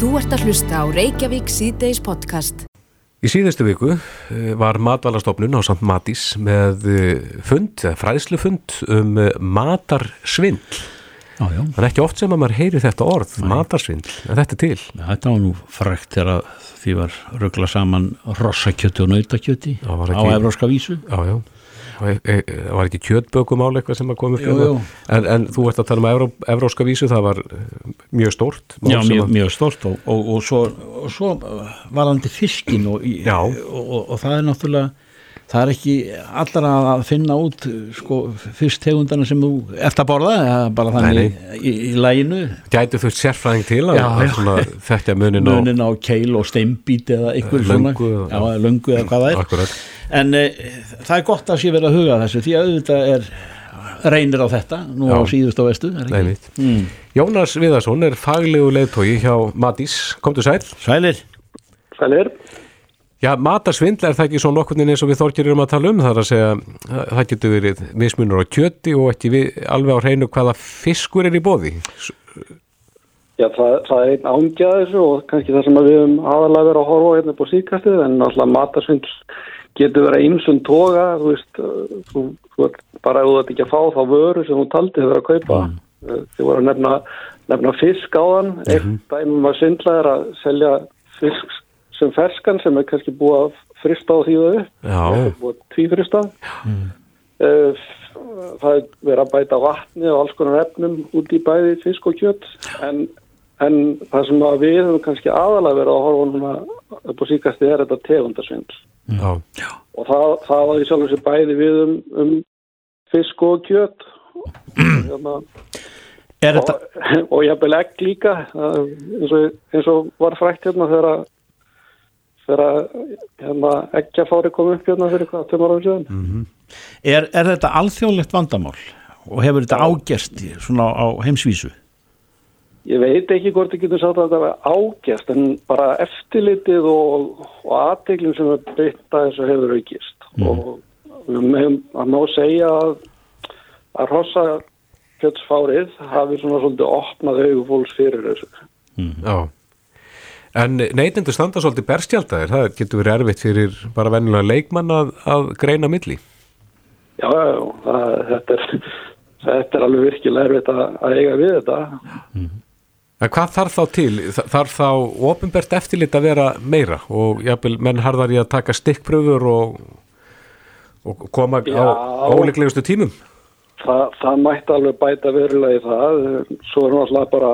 Þú ert að hlusta á Reykjavík síðdeis podcast. Í síðustu viku eh, var matvalastofnun á samt Matís með eh, fund, eða fræðslufund um eh, matarsvindl. Já, já, Það er ekki oft sem að maður heyri þetta orð, matarsvindl, en þetta er til. þetta var nú frækt þegar því var ruggla saman rossakjöti og nautakjöti á evróska vísu Já, já. Það var ekki kjötbökum áleik sem að koma upp Jú, hérna. jú. En, en þú ert að tala um Evró, evróska vísu, það var eh, mjög stórt. Já, mjög, að- mjög stolt og, og, og svo, og svo varandi fiskin og, í- Já. og, það er náttúrulega það er ekki allra að finna út sko, fisktegundana sem þú ert að borða, bara þannig í, í læginu, Gætu þú sérfræðing til að, Já, að svona, þekkja munin á munin á keil og steinbít eða Löngu svona, löngu eða hvað það er akkurat. En e, það er gott að sé verið að huga þessu því að auðvitað er reynir á þetta nú Já. á síðust á vestu er ekki? Einmitt. Mm. Jónas Viðarsson er faglegu leiðtói hjá Matís. Komdu sæl. Sælir Sælir. Já, matarsvindl er það ekki svo nokkurnin eins og við þorkir erum að tala um, það er að segja að það getur verið mismunur á kjöti og ekki við, alveg á hreinu hvaða fiskur er í bóði. Já, það, það er einn ángja þessu og kannski það sem að við höfum aðalega verið að horfa hérna upp á síkastið en náttúrulega matasvindl getur verið einsum toga, þú veist, uh, þú, þú bara ef þú ert ekki að fá þá vöru sem þú taldi þau verið að kaupa. Mm. Þið voru að nefna, nefna fisk á þann, eitt dæmum að svindla er að selja fisk sem ferskan sem er kannski búið að frista á því þau tvífrista. Uh, það er verið að bæta vatni og alls konar efnum út í bæði fisk og kjött en, en það sem að við höfum kannski aðalega verið að horfa núna upp á síkasti er þetta tegundarsvindl já, og það, það var í sjálf þessi bæði við um, um fisk og kjött hérna, Er þetta, og, og jafnvel egg líka. Það, eins, og, eins og var frækt hérna þegar að þegar að hérna, eggjafári kom upp hérna fyrir hvað, tömur ára síðan. Er, er þetta alþjóðlegt vandamál? Og hefur þetta ágerst svona á heimsvísu Ég veit ekki hvort ég getur sagt að þetta var ágæst en bara eftirlitið og, og aðteglum sem er byrta þessu hefur aukist og við meðum að má segja að að rosa kjötsfárið hafi svona svolítið opnað augu fólks fyrir þessu. já. En neytendur standa svolítið berstjaldæðir, það getur verið erfitt fyrir bara venjulega leikmann að, að greina milli. Já, já, já, það, þetta, er, þetta er alveg virkilega erfitt að, að eiga við þetta. En hvað þarf þá til? Þa- Þarf þá ofinbert eftirlit að vera meira og jafnvel menn harðar í að taka stikkpröfur og, og koma Já. á óleiklegustu tímum? Það, það mætti alveg bæta verulega í það. Svo er náttúrulega bara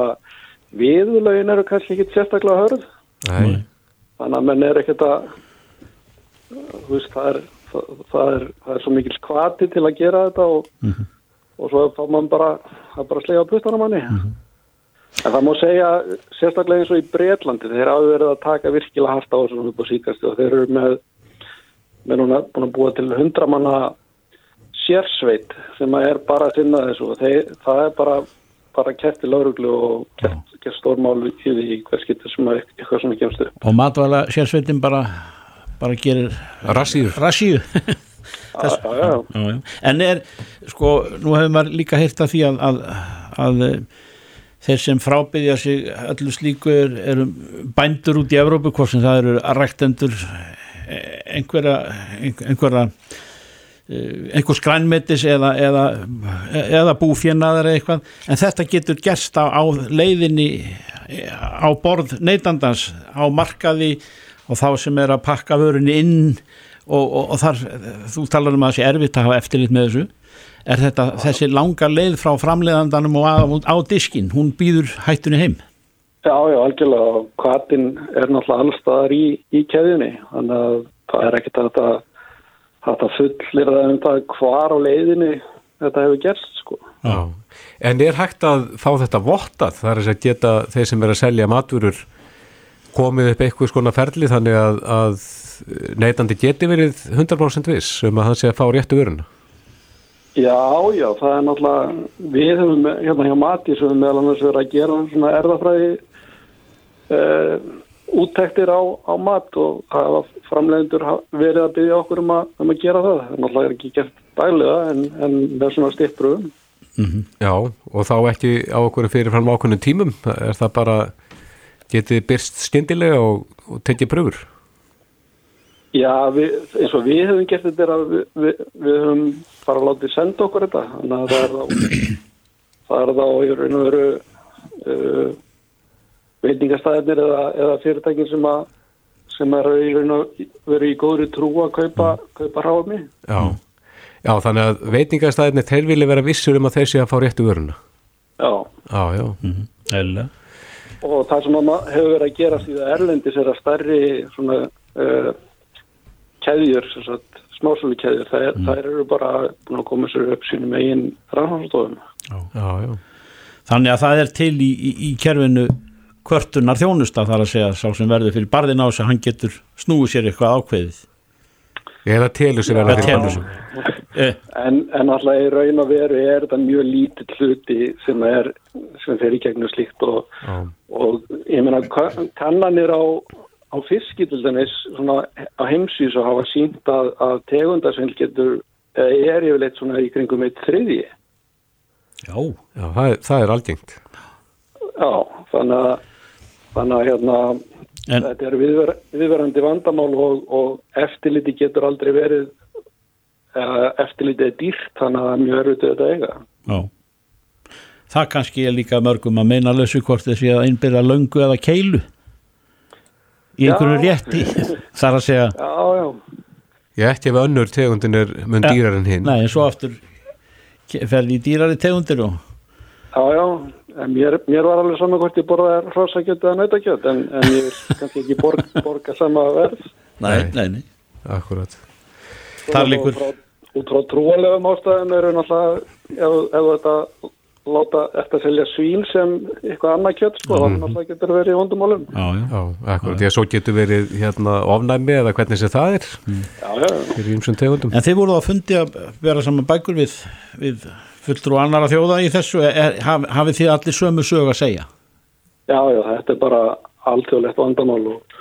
viðlögin eru kannski ekki sérstaklega hörð. Nei. þannig að menn er ekkert að þú veist, það er það, það er, það er svo mikil kvati til að gera þetta og, og svo þá mann bara, það er bara að slega á puttana manni en það má segja sérstaklega eins og í Breitlandi þeir hafa verið að taka virkilega hart á þessu upp á síkasti og þeir eru með með núna búin að búa til hundra manna sérsveit sem að er bara að sinna þessu og þeir, það er bara bara kert í lauruglu og kert, kert stórmál í því hver skiptir sem að eitthvað svona kemst upp. Og matvæla sérsveitin bara bara gerir rassíu Þess, já, já, já, já. en er sko, nú hefur maður líka heyrt af því að, að, að þeir sem frábyggja sig öllu slíku er, eru bændur út í Evrópu, hvort sem það eru ræktendur eh, einhverja einhverja eh, einhvers grænmetis eða, eða, eða búfjennaðar eða eitthvað, en þetta getur gerst á, á leiðinni eh, á borð neytandans á markaði og þá sem er að pakka vörunni inn og, og, og þar, þú talar um að það sé erfitt að hafa eftirlit með þessu er þetta þessi langa leið frá framleiðandanum og á, á diskin, hún býður hættunni heim já, já, algjörlega og kvatin er náttúrulega allstaðar í, í keðjunni, þannig að það er ekkert að þetta þetta fullir það um það hvar á leiðinni þetta hefur gerst sko Já. En er hægt að fá þetta vottað? Það er að segja geta þeir sem er að selja matvörur komið upp eitthvað skona ferli þannig að, að neytandi geti verið 100% viss um að hann sé að fá réttu vöruna. Já, já, það er náttúrulega við hefum hérna hjá Matís við höfum meðal annars verið að gera svona erðafræði uh, úttektir á, á mat og það hafa framleiðendur ha- verið að byggja okkur um að, um að gera það. Það er náttúrulega ekki gert dælega en, en með svona stippbröðum. Já, og þá ekki á okkur fyrirfram ákveðnum tímum, er það bara getið byrst skyndilega og, og tekið pröfur Já, við, eins og við höfum gert þetta við, við, við höfum bara látið senda okkur þetta. Þannig að það er þá það er þá í raun og veru uh, veitingastæðinir eða, eða fyrirtækin sem að sem er í raun og veru í góðri trú að kaupa, kaupa rámi Já, já þannig að veitingastæðinni þeir vilja vera vissur um að þeir sé að fá réttu vöruna. Já, Já, já, Eðlilega. og það sem hefur verið að gera síðan erlendis er að stærri svona uh, keðjur, sem sagt, smásölu keðjur, þær, þær eru bara búin að koma sér upp sínum eigin já. Þannig að það er til í, í, í kerfinu kvörtunar þjónusta þar að segja sá sem verður fyrir barðin á sig hann getur snúið sér eitthvað ákveðið. Eða telur sér verða Eða fyrir sig. eh, En, en alltaf í raun og veru er þetta mjög lítill hluti sem er, sem fer í gegnum slíkt og, og ég meina ka- kannanir á, á fiski til dæmis svona á heimsís og hafa sínt að, að tegundasvindl getur er yfirleitt svona í kringum eitt þriðji. Já, já það, er, það er algengt Já, þannig að, þannig að hérna, En- þetta er viðver, viðverandi vandamál og, og eftirliti getur aldrei verið, uh, eftirliti er dýrt, þannig að það er mjög auðvitað að eiga. já Það kannski er líka mörgum að meina lausu hvort þessi að innbyrða löngu eða keilu í einhverju rétti þar að segja, Já, já, Ég ekki ef önnur tegundin er mun Ja, dýrar en hinn nei, en svo aftur. Ke- ferði í dýrari tegundir og já, já, en mér, mér var alveg saman hvort ég borðaði hrossakjöt eða nautakjöt, en, en ég vil kannski ekki borg, borga sama verð. Nei, Nei. nei, nei, Akkurat Þar frá, út frá trúalegum ástæðum eru náttúrulega, ef, ef þetta láta eftir að selja svín sem eitthvað annað kjött, sko, þá náttúrulega getur verið í vondumálum. já, já. Já, akkurat, því að svo getur verið hérna ofnæmi eða hvernig sem það er. Já, já, fyrir ýmsum tegundum. En þið voruð að fundi að vera saman bækur við, við fulltrú annara þjóða í þessu. Er, haf, hafið þið allir sömu sög að segja? Já, já, þetta er bara alþjóðlegt vandamál og,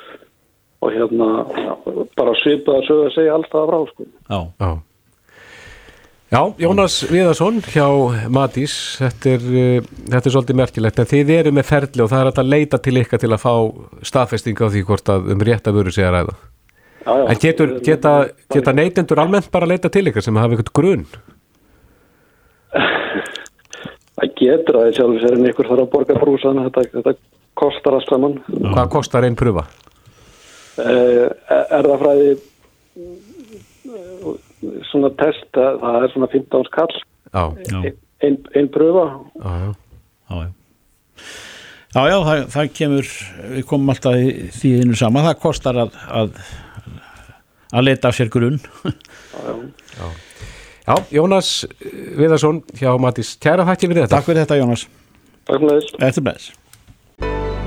og hérna, já, bara svipað að sögja að segja allt það frá, sko. Já, Já, Já Jónas Viðarsson hjá Matís þetta er, uh, þetta er svolítið merkilegt en þið eru með ferli og það er að leita til ykkar til að fá staðfesting á því hvort að um rétt að vöru sé að ræða Já, já. En getur, geta, geta neytendur almennt bara að leita til ykkar sem hafa eitthvað grunn Það getur að það sjálfur sér en ykkur þarf að borga brúsan, þetta, þetta kostar allt saman. Hvað kostar einn pröfa? Uh, er það fræði svona test, að það er svona 15 skall, Já, já, einn ein pröfa. já, já já, já. Já, já, það, það kemur, við komum alltaf í því einu sama, það kostar að, að, að leta af sér grunn. Já, Jónas Viðarsson hjá Matís, kæra þakki fyrir þetta Takk fyrir þetta, Jónas. Takk með þess. Eftir með þess.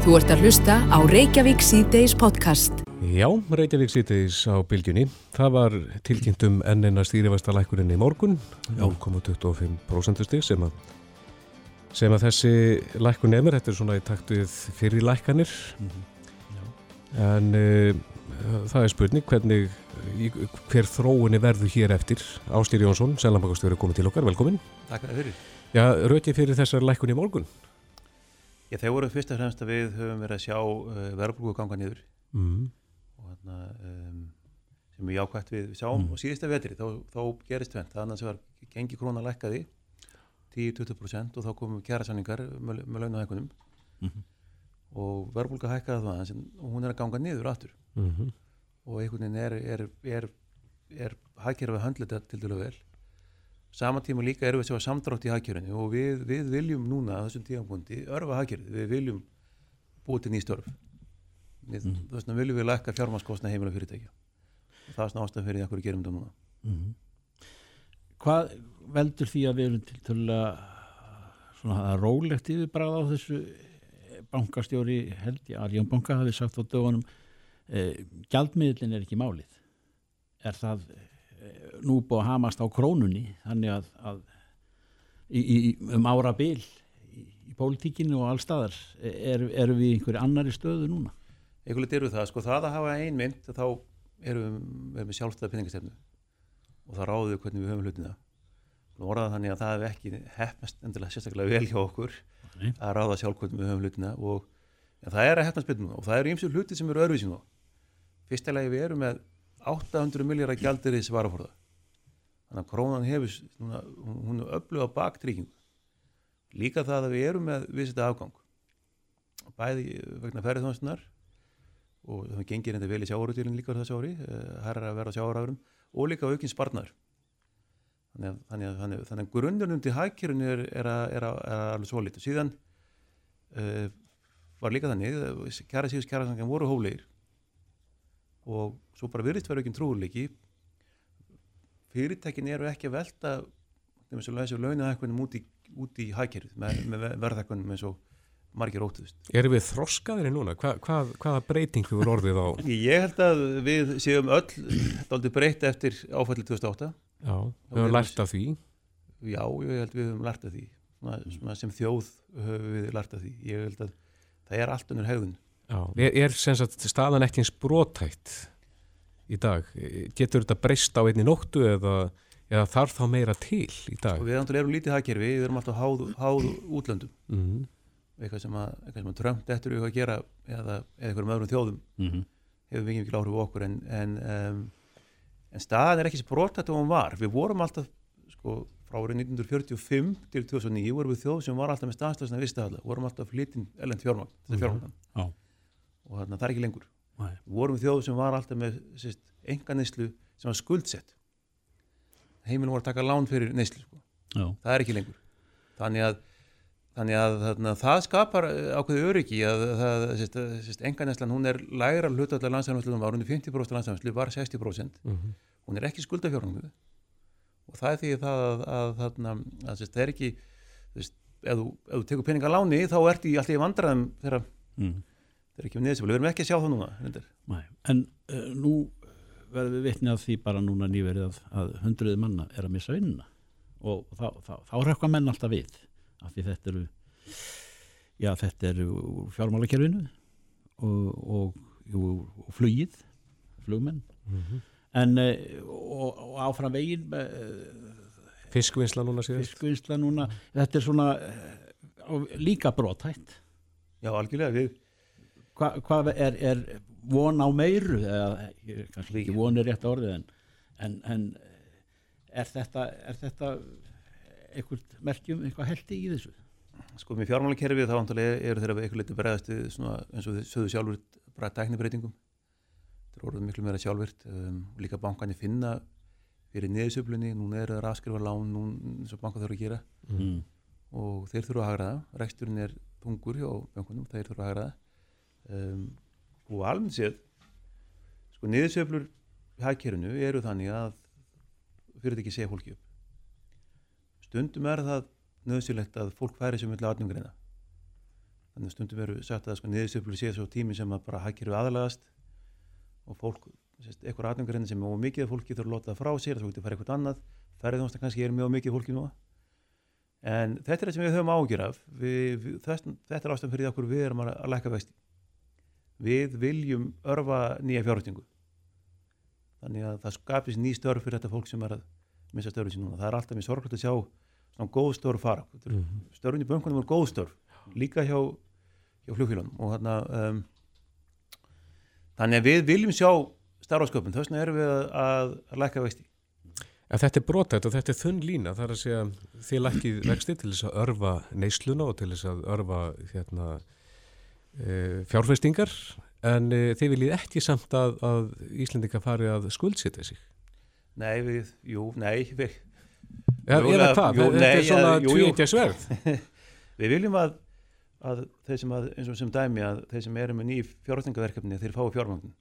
Þú ert að hlusta á Reykjavík C-Days podcast. Já, Reykjavík sýtis á bylgjunni. Það var tilkynnt um ennina stýrivastalækkurinn í morgun, 0,25% stig sem að, sem að þessi lækkun nefnir, þetta er svona í takt við fyrir lækkanir. En uh, það er spurning hvernig, hver þróunni verður hér eftir. Ástýr Jónsson, Selambakastjóri, komið til okkar, velkomin. Takk fyrir. Já, röti fyrir þessar lækkun í morgun. Já, þeir voru fyrst og fremst að við höfum verið að sjá uh, verðbúku ganga niður Mm. Og þarna um, sem er jákvæmt við, við sáum og síðasta vetri þá, þá gerist tvent, það annars var gengi króna lækkaði 10-20% og þá komum kjærasanningar með, með launahækunum og verðbúka hækkaði það aðeins en hún er að ganga niður aftur. Mm og einhvern veginn er, er, er, er hagkerfið höndlið þetta til dælu vel. Saman tíma líka erum við að sjá samdrátt í hagkerfinu og við, við viljum núna á þessum tímapunkti örfa hagkerfið, við viljum búið til nýstörf við, mm. þess vegna viljum við lækka fjármaskostna heimila fyrirtækja. Og það er svona ástæðan fyrir því að hverju gerum þetta núna. Hvað veldur því að við erum til tölulega svona rólegt yfirbræða á þessu eh, bankastjóri held ég, Arjón Banka hafi sagt á dögunum eh, gjaldmiðlin er ekki málið. Er það eh, nú búið að hamast á krónunni þannig að, að í, í, um ára bil í, í pólitíkinu og allstaðar erum er við í einhverju annari stöðu núna einhvern veginn eru það, sko það að hafa ein mynd þá erum við við sjálfstæða peningastefnu og það ráðum við hvernig við höfum hlutina. Og orðað þannig að það hef ekki heppast endilega sérstaklega vel hjá okkur Nei. að ráða sjálf hvernig við höfum hlutina og en það er að hefna spilnum og það eru ymsur hluti sem eru örvísin á fyrsta lagi við erum með 800 miljardar gjaldir í svaraforða þannig að krónan hefur núna, hún er öflug á baktryggingu. Líka það að við erum með vissita afgang bæði vegna ferðarþjónstunar og það gengir enda vel í sjáurutýrin líka þessu ári, herra að vera á sjáurafurum og líka aukinn sparnar þannig að, þannig að, þannig að, þannig að grunnunum til hækjörun er, er, er, er alveg svo lítið síðan uh, var líka þannig kæra síðust kæra sangan voru hólegir og svo bara virðist verið ekki trúleiki fyrirtækin eru ekki að velta þeim sem lausa launahækkunum út í, í hækjörð með, með verðhækkunum eins og margir óttuðust Erum við þroskaðir núna? Hva, hvað, hvaða breyting þú er orðið á? Ég held að við séum öll daldi breytt eftir áfællið 2008 Já, við höfum lært af því Já, ég held við höfum lært af því svona, svona sem þjóð höfum við lært af því ég held að það er allt unnur hegðun Já, er, er sem sagt staðan ekki eins brotætt í dag? Getur þetta breyst á einni nóttu eða, eða þarf þá meira til í dag? og við erum lítið hagkerfi, við erum alltaf háð, háð útlöndum Mm eitthvað sem að, eitthvað sem að Trump eftir að gera eða, eða einhverjum öðrum þjóðum mm -hmm. hefur mikið mikil áhrif á okkur. En, en, um, en staðan er ekki svo brotat og hún var, við vorum alltaf sko, frá árið 1945 til 2009 vorum við þjóð sem var alltaf með staðstöðsna vistahalla, vorum alltaf flytinn ellend fjármagn, þessi fjármagn Já. og þarna það er ekki lengur. Nei. vorum þjóð sem var alltaf með sérst, enga neyslu sem var skuldsett. Heimilum voru að taka lán fyrir neyslu sko. Það er ekki lengur. Þannig að Þannig að þarna, það skapar ákveði öryggi að það, sérst, sérst, enganæslan, hún er lægra hlutallar landsæðanvæslu var hún er 50% landsæðanvæslu, var 60%, -hmm. hún er ekki skuldafjárnum og það er því það að, að, þarna, að sérst, það er ekki, ef þú, þú tekur peninga láni þá ert í alltaf í vandræðum þegar Mm. það er ekki um neðsefli, við erum ekki að sjá það núna. En uh, nú verðum við vitni að því bara núna nýverið að, að hundruði manna er að missa vinnuna og þá, þá, þá rekka menn alltaf við af því þetta eru já þetta eru úr fjármálakerfinu og, og, og, og flugið flugmenn. En uh, og, og áfram veginn uh, Fiskvinnsla núna síðast? fiskvinnsla núna. Þetta er svona uh, líka brotætt Já, algjörlega, við, hvað hva er, er von á meiru? Eða ég- kannski ekki von er rétt orðið en, en, en er þetta er þetta eitthvað merkjum, eitthvað heldi í þessu? Sko með fjármálakerfið þá eru þeirra eitthvað litið bregðast við svona, eins og þið sögðu sjálfur bara tæknibreitingum þetta er orðið miklu meira sjálfvirt um, líka bankanir finna fyrir niðursöflunni, núna eru það afskrifa lán núna eins og banka þurfa að gera. Mm. og þeir þurfa að hagraða, reksturinn er tungur hjá bankunum, þeir þurfa að hagraða um, og almennt séð sko niðursöflur í hagkerfinu eru þannig að fyrirtæki segja fólki upp stundum er það nöðsilegt að fólk færi sem vilja atnumgreina þannig að stundum eru sagt að sko, niðursöflur sé svo tími sem að bara hagkerfi aðalagast og fólk, eitthvað atnumgreina sem mjög mikið fólki þurfa að það frá sér þá getur færi eitthvað annað, færið þjónsta kannski er mjög mikið fólki núna. En þetta er það sem við höfum ágjur af. Við, við, þess, þetta er ástæðan fyrir því okkur við erum að, að lækka vexti. Við viljum örfa nýja fjárhættingu þannig að það skapist ný störf fyrir þetta fólk sem er að missa störfin sín núna. Það er alltaf mjög sorglægt að sjá svona góð störf fara. Mm -hmm. störfin í bönkunum voru góð störf líka hjá, hjá flugfélagum og þarna um, þannig að við viljum sjá starfasköpun. Þess vegna erum við að, að, lækka vexti. En þetta er brotætt og þetta er þunn lína. Þar að segja þið lækkið vexti til þess að örfa neysluna og til þess að örfa hérna, e, fjárfestingar en e, þið viljið ekki samt að, að Íslendinga fari að skuldsita sig. Nei, við, jú, nei við, Jú, eða hvað? jú, þetta er svona eða- jú, jú. tvíendja sverð. við viljum að, að þeir sem að, eins og sem dæmi að þeir sem eru með ný fjárhættingaverkefni þeir fái fjármagn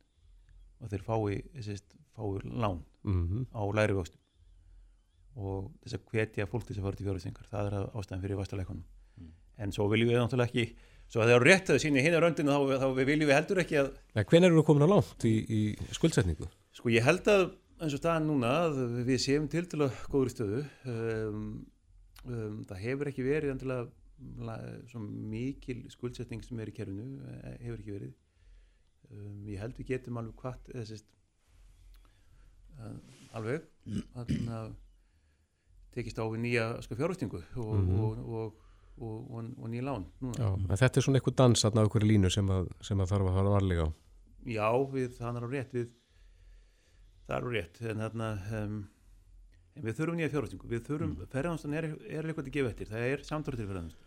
og þeir fái, sést, fái lán Mm á læri vöxtum og þess að hvetja fólk til þess að fara til fjárhættingar það er að ástæðan fyrir vastaleikunum en svo viljum við náttúrulega ekki svo að það eru rétt að sína hinn röndinu þá, þá við viljum við heldur ekki að Hvenær eru við komin á langt í, í skuldsetningu? Sko ég held að eins og staðan núna að við séum til til að góður stöðu um, um, það hefur ekki verið svo mikil skuldsetning sem er í kerfinu eh, hefur ekki verið um, ég held við getum alveg hvart eða sérst uh, alveg þannig að tekist á við nýja sko, fjárhustingu og, Mhm. og, og, og, og, nýja lán. Já, þetta er svona eitthvað dans á einhverju línu sem að, sem að þarf að fara varlega á. Já, við, er á rétt við, það er rétt en þarna um, en við þurfum nýja fjárhastingu við þurfum, mm. ferðanstan er, er eitthvað að gefa eftir það er samtúrið til ferðanstan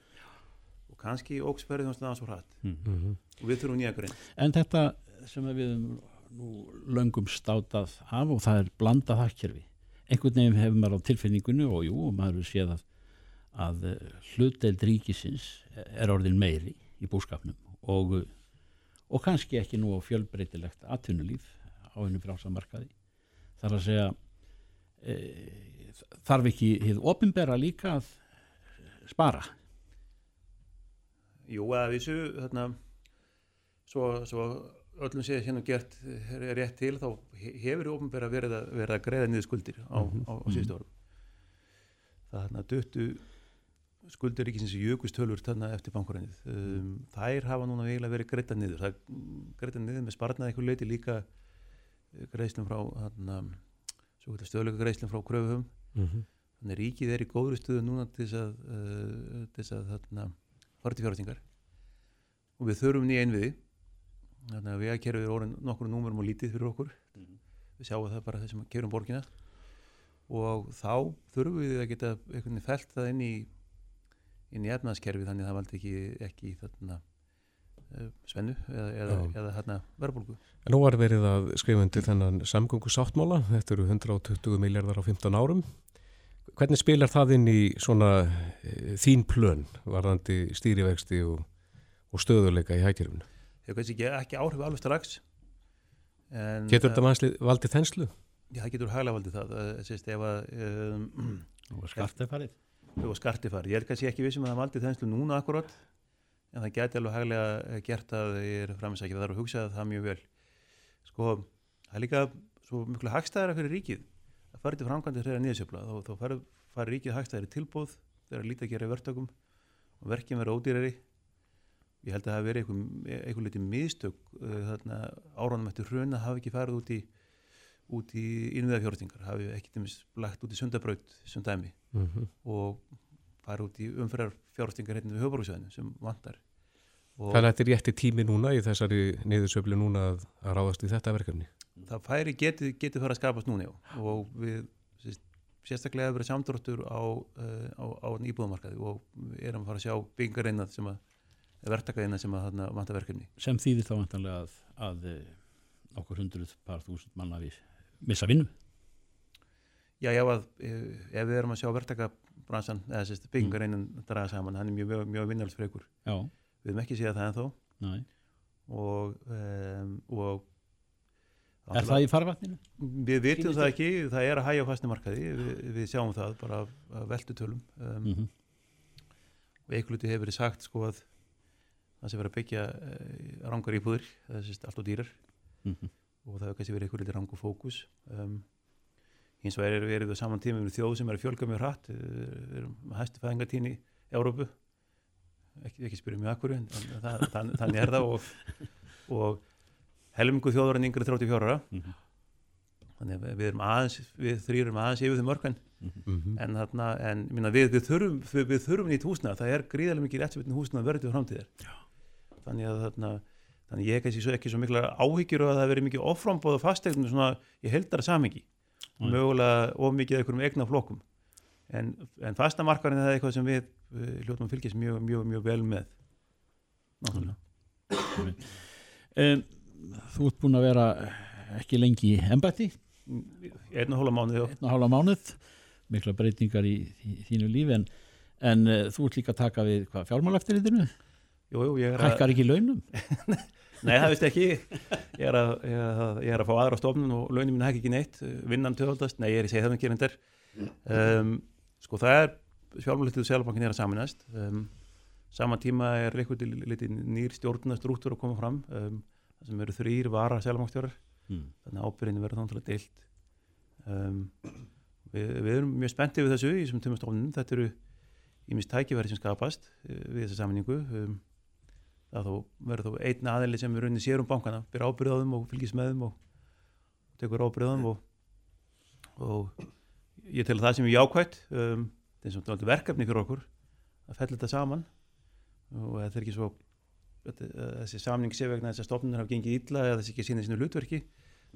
og kannski ógs ferðanstan aðeins og hratt Mm. og við þurfum nýja grein En þetta sem við nú löngum státað af og það er blandað hagkerfi. Einhvern veginn hefur maður á tilfinningunni og jú, maður hefur séð að, að eh, hlutdeild ríkisins er orðin meiri í búskapnum og, og kannski ekki nú á fjölbreytilegt atvinnulíf á einu frásamarkaði. Það er að segja, e, þarf ekki hið opinbera líka að spara? Jú, að vísu þarna, svo, svo öllum sé hérna gert er rétt til þá he- hefur ofnbæra verið, að- verið að greiða niður skuldir á, á, á síðustu árum. Það þarna döttu skuldir ríkisins jökust tölur þarna eftir bankurænið um, þær hafa núna eiginlega verið greita niður. Það greita niður með sparnað eitthvað leiti líka greiðslum frá þarna, svo kvöldur stöðlega greiðslum frá kröfum Mm þannig að ríkið er í góðri stöðu núna til þess að, uh, til þess að þarna, fara til fjárhastingar og við þurfum nýja einviði þannig að við að kerfið er orðin nokkur númurum og lítið fyrir okkur. Við sjáum það bara þessum að kerum borgina. Og þá þurfum við að geta veginn felt það inn í inn í efnaðskerfi þannig að það valdi ekki, ekki þarna uh, svennu eða, eða, eða þarna verðbólgu En nú var verið að skrifa undir þennan samgöngu sáttmála, þetta eru 120 miljardar á 15 árum. Hvernig spilar það inn í svona e, þín plön, varðandi stýrivexti og, og stöðuleika í hækjörfunu? hefur kannski ekki, ekki áhrif alveg strax en, Getur eh, þetta vanslið valdið þenslu? Já, það getur hæglega valdið það, það sést ef að um, Og skartið farið? og skarti farið. Ég er kannski ekki vissum að það valdið þenslu núna akkurat, en það geti alveg hæglega gert að ég er framinsækja, það er að hugsa það mjög vel. Sko, það er líka svo miklu hagstæðara fyrir ríkið að fara til framkvæmdi þegar nýðsjöfla, þá, þá fari ríkið hagstæðari tilbúð þegar lítið að gera í verktökum og verkin vera ódýrari. Ég held að það hafi verið einhver, litið miðstök uh, þarna áraunum eftir hrun að hafa ekki farið út í út í innviða fjórtingar, hafi ekki lagt út í sundabraut sem dæmi Mm -hmm. og fara út í umfyrir fjárfestingar hérna við höfbruksvæðinu sem vantar og Þannig að þetta er rétti tími núna í þessari niðursöflu núna að, að ráðast í þetta verkefni. það færi geti, geti fara að skapast núna já. og við sérst, sérstaklega hefur verið samdróttur á, uh, á, á íbúðamarkaði og við erum að fara að sjá byggingareina sem að verktakaðina sem að þarna vantar verkefni sem þýðir þá vantanlega að, að eh, okkur hundruð par þúsund manna við missa vinnu Já, já, að, eh, ef við erum að sjá verktakabransan eða sérst, byggingareinin draga saman, hann er mjög, mjög, já, við erum ekki séð það ennþá. Næ og, um, og er það í farvatninu? Við vitum það ekki, það er að hægja fastnimarkaði, við, við sjáum það bara af, af veldutölum um, Mm og einhverjuti hefur verið sagt sko að það sé verið að byggja uh, rangar íbúðir, það sést allt og dýrar. -hmm. og það hefur kannski verið einhverjuti rangur fókus. Um, hins vegar er verið á saman tíma með þjóð sem er að fjölga mjög hratt. Við erum hæstu fæðingatíni í Európu ekki, ekki spyrja mjög akkur þannig er það og, og helmingu þjóður en yngri 34 ára. Mhm. þannig að við erum aðeins við þrýrum aðeins yfir þeim mörgn Mm en, þarna, en minna, við, við, þurfum, við, við þurfum nýtt húsna, það er gríðarlega mikið réttsveitin húsna verður til framtíðar. Þannig að þarna, þannig ég hef ekki svo mikla áhyggjur og að það veri mikið offrambóð og fastegnum svona í heldara samingi. Mögulega of mikið einhverjum egna flokkum. En, en fastamarkarinn er það eitthvað sem við, við hljóttum að fylgjast mjög, mjög, mjög vel með náttúrulega. Um, Þú ert búin að vera ekki lengi í embætti. Einn og hóla mánuði og einn og hálfa mánuð. Mikla breytingar í, í þínu lífi en, en uh, þú ert líka að taka við hvað ég er að hækkar ekki launum Nei, það veist ekki. Ég er, að, ég, er að, ég er að fá aðra stofnun og launin mín hækki ekki neitt. Vinnan töfaldast, nei, ég er í segið það með gerindar um, sko það er sjálfmálitið og sjálfbankin er að saminast um, sama tíma er eitthvað litið nýr stjórnastrúttur að koma fram. Um, sem eru þrýr vara sjálfbankstjórar mm. þannig að ábyrðinu verður þannig deilt. Um, við, við erum mjög spenntið við þessu í þessum tímastofnunum þetta eru ímist tækifæri sem skapast uh, við þessa saminningu um, það þó, verður þó einn aðeili sem er raunin sér um bankana, byrja ábyrð á þeim og fylgist með þeim og tekur ábyrð á þeim og, og ég tel að það sem er jákvætt um, það er svona verkefni fyrir okkur að fella þetta saman og þetta er ekki svo eh, þessi samning sé vegna þess að stofnunir hafa gengið illa eða þessi ekki sínið sínu hlutverki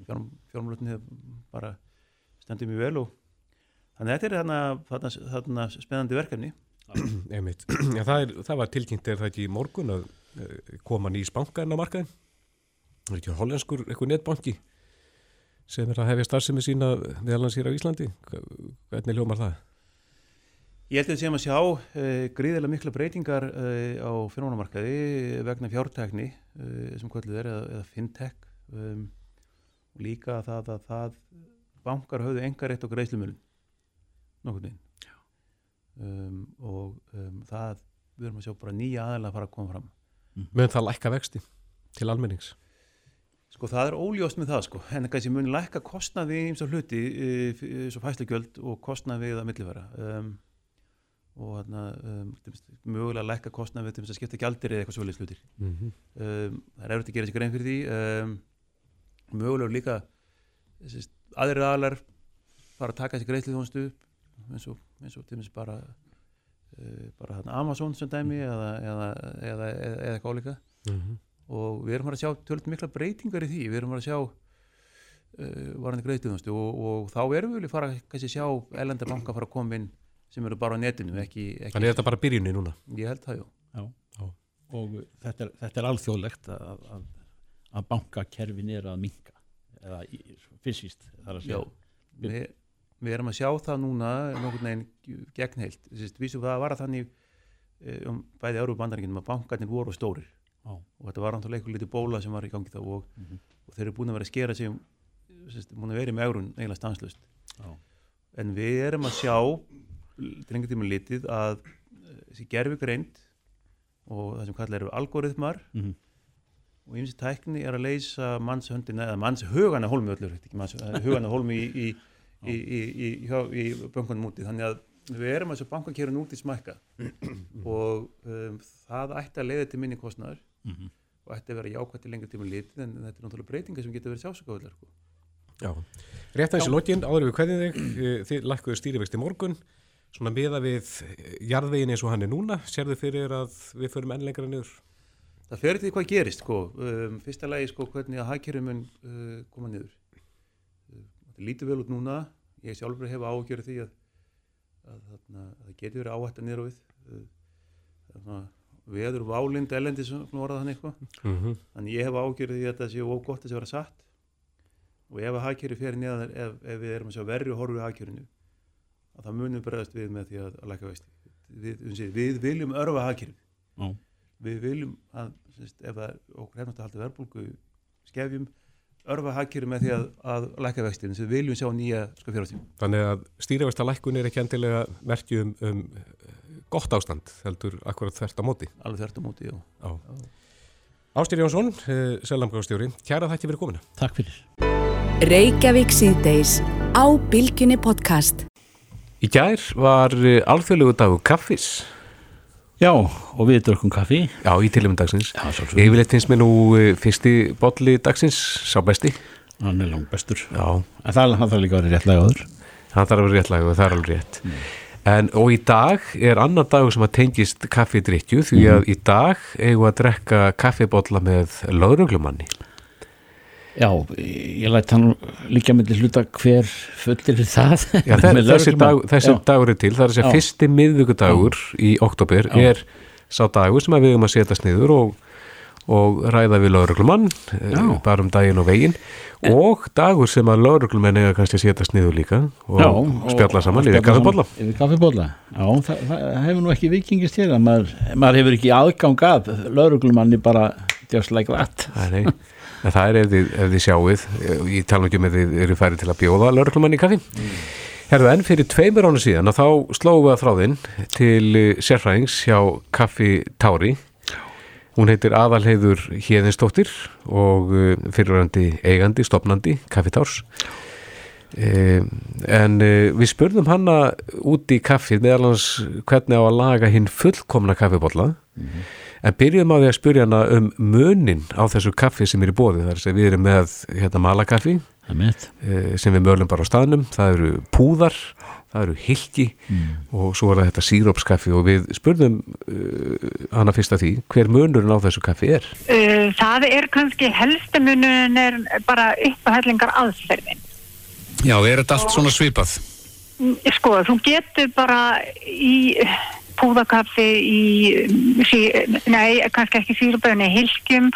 fjármálutni hefur bara standið mjög vel og þannig þetta er þarna, þarna, þarna spennandi verkefni Einmitt. Já, það, er, það var tilkynnt er það ekki í morgun að koma nýs banka inn á markaðin það er ekki hollenskur eitthvað netbanki sem er að hefja starfsemi sína meðal hans hér á Íslandi. Hvernig ljómar það? Ég held að við séum að sjá uh, gríðilega mikla breytingar uh, á fjármálamarkaði vegna fjártækni uh, sem kvölduð er eða, eða fintech. Um, og líka það að það bankar höfðu enga rétt á greiðslumölun nokkur veginn. Um, og um, það við erum að sjá bara nýja aðeins að fara að koma fram Meðan það lækka vexti til almennings. Sko það er óljóst með það sko en kannski muni lækka kostnaði eins og hluti eins og fæslugjöld og kostnaði við að millifæra. Um, og þarna um, mögulega lækka kostnaði við að skipta gjaldir eða eitthvað svolítið slutir mm -hmm. um, það er eftir að gera sér grein fyrir því um, mögulega líka aðrir aðlar fara að taka þessi greiðslið eins og, eins og bara bara þarna Amazon sem dæmi eða, eða, eða, eða, eða eitthvað álíka Mm -hmm. og við erum að sjá tölvöld mikla breytingar í því, við erum að sjá uh, varandi greiðslið og, og þá erum við vilja fara kannski sjá elenda banka fara að koma inn sem eru bara á netinu ekki, ekki Þannig er þetta bara byrjunni núna? Ég held það, jú Já. og þetta er, þetta er alþjóðlegt að, að, að bankakerfin er að minka eða í- fysiskt þar að Já, segja við, við erum að sjá það núna nokkurn veginn gegn heilt Sist, vísu það var að þannig eh, um bæði Európa bandaríkinum að bankarnir voru stórir Já. og þetta var náttúrulega einhver lítið bóla sem var í gangi þá og, Mhm. og þeir eru búin að vera að skera sig um, sist, búin að vera með eurun eiginlega stanslust Já. en við erum að sjá til einhvern tíma litið að eh, þessi gerfi greind og það sem kallar eru algoritmar Mhm. og ymsi tækni er að leysa mannshöndina eða mannshugana hólmi öllur, ekki manns, hugana hólmi í, í, í, í, í, hjá- í bönkunum úti þannig að við erum að þessu bankakerun út í smækka og um, það ætti að leiða til minni kostnaður Mhm. og ætti að vera jákvæmt til lengri tíma litið en þetta er náttúrulega breytingar sem getur verið sjásökaðular sko. Já, rétt aðeins í lokin, áður en við hvernig þig, eh, þið lækkuðu stýrivexti morgun, svona miða við jarðvegin eins og hann er núna, sérðu fyrir að við förum enn lengra niður? Það fer til hvað gerist sko. um, fyrsta lagi sko, hvernig að hagkerfið mun uh, koma niður uh, þetta lítur vel út núna ég sjálfur hefa ágjörði því að, að, að, að það getur verið áhætt að niður á við. Þannig að veður válind elendi sem orða þannig Mm -hmm. þannig ég hef ágjörði því að þetta sé of gott að sé vera satt. Og ef að hagkerfið fer niður ef, ef við erum að sjá verri horfið hagkerfinu að það munum bregðast við með því að, að læka veist við, við, við viljum örfa hagkerfið. Já. við viljum að sérst, ef það okkur hefnast að halda verðbólgu skefjum örfa hagkerfið með því að, að læka vextin að við viljum sjá nýja sko fjárhástíma Þannig að stýrivexta lækkun er ekki endilega merkju um, um gott ástand, heldur akkurat þvert á móti. alveg þert á móti já. Já. Ástír Jónsson, uh, selamgáðstjóri, kæra þætti fyrir komina. Takk fyrir Reykjavík síðdeis á Bilginni podcast. Í gær var uh, alþjóðlegu dagu kaffis, Já, og við drukkum kaffi já, í tilum dagsins. Já, svolítið Yfirleitt finnst mér nú uh, fyrsti bolli dagsins, sá besti. Hann er langt bestur Já, En það, hann þarf líka að vera réttlega áður hann þarf að vera réttlega og það er alveg rétt. En, og í dag er annar dagur sem að tengist kaffidrykkju því að í dag eigum að drekka kaffibolla með lögreglumanni. Já, ég læt hann líka með hluta hver fullir það? Já, þessi, dag, þessi dagur er til, það er Já. fyrsti miðvíkudagur í oktober Já. er sá dagur sem við um að setjast niður og, og ræða við lögreglumann eh, bara um daginn og veginn. Og dagur sem að lögreglumenn eiga kannski að setjast niður líka og Já, spjalla saman og yfir kaffibólla Yfir kaffibólla Já, það, það hefur nú ekki vikingist til að maður, maður hefur ekki aðgang að lauruglumanni bara just like that. Nei, nei. En það er ef þið, ef þið sjáuð, ég tala ekki um ef þið eru færið til að bjóða lögreglumann í kaffi. Herðu, en fyrir tveimur ánu síðan að þá slóum við að þráðinn til eh, sérfræðings hjá Kaffi Tári. Hún heitir Aðalheiður Hjeðinsdóttir og eh, fyrirrandi eigandi, stopnandi Kaffi Társ. Eh, en við spurðum hanna út í kaffið meðal hans hvernig á að laga hinn fullkomna kaffibólla en byrjum á því að spyrja hana um munin á þessu kaffi sem er í bóði þar sem við erum með hérna malakaffi Það er eh, sem við mölum bara á staðnum. Það eru púðar, það eru hilki og svo er það þetta sírópskaffi og við spurðum uh, hana fyrst að því hver munurinn á þessu kaffi er? Uh, það er kannski helstu munun er bara uppahellingar aðferðin. Já, er þetta allt svona svipað? Mm, Sko, þú getur bara í púðakaffi, í, nei, kannski ekki síruböðni, hilkjum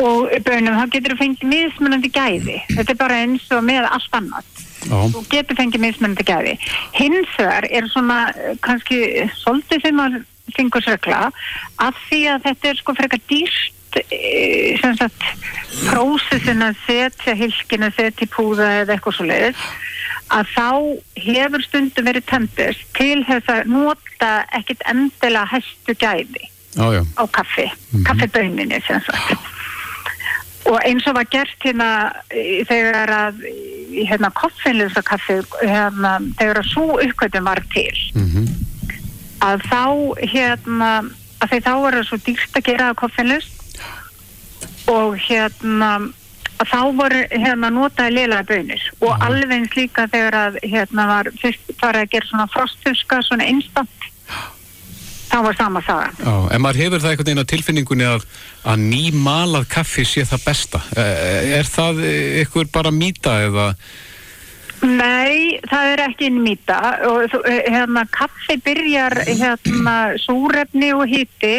og bönum, þá getur þú fengið mismunandi gæði. Þetta er bara eins og með allt annað. Já. Þú getur fengið mismunandi gæði. Hins vegar er svona eh, kannski svolítið sem að fengur sökla að því að þetta er sko frekar dýrt eh, sem sagt prósessin að setja hilkin að setja í púða eða eitthvað svo leiðis að þá hefur stundum verið tendist til þess að nota ekkit endilega hæstu gæði já. á kaffi, kaffibauninni sem sagt. Og eins og var gert hérna í- þegar að í hérna koffinlösa kaffi hérna, þegar að svo uppkvæmdum var til að þá hérna að þeir þá var það svo dýrst að gera það koffinlust og hérna þá voru hérna notaði liðlega bönir og alveg eins líka þegar að hérna var fyrst farið að gera svona frostfuska svona instant þá var sama Já, en maður hefur það einhvern veginn á tilfinningunni að, að nýmalað kaffi sé það besta. Eh, Er það ykkur bara mýta eða? Nei, það er ekki mýta. Og þú- hérna kaffi byrjar hérna súrefni og hiti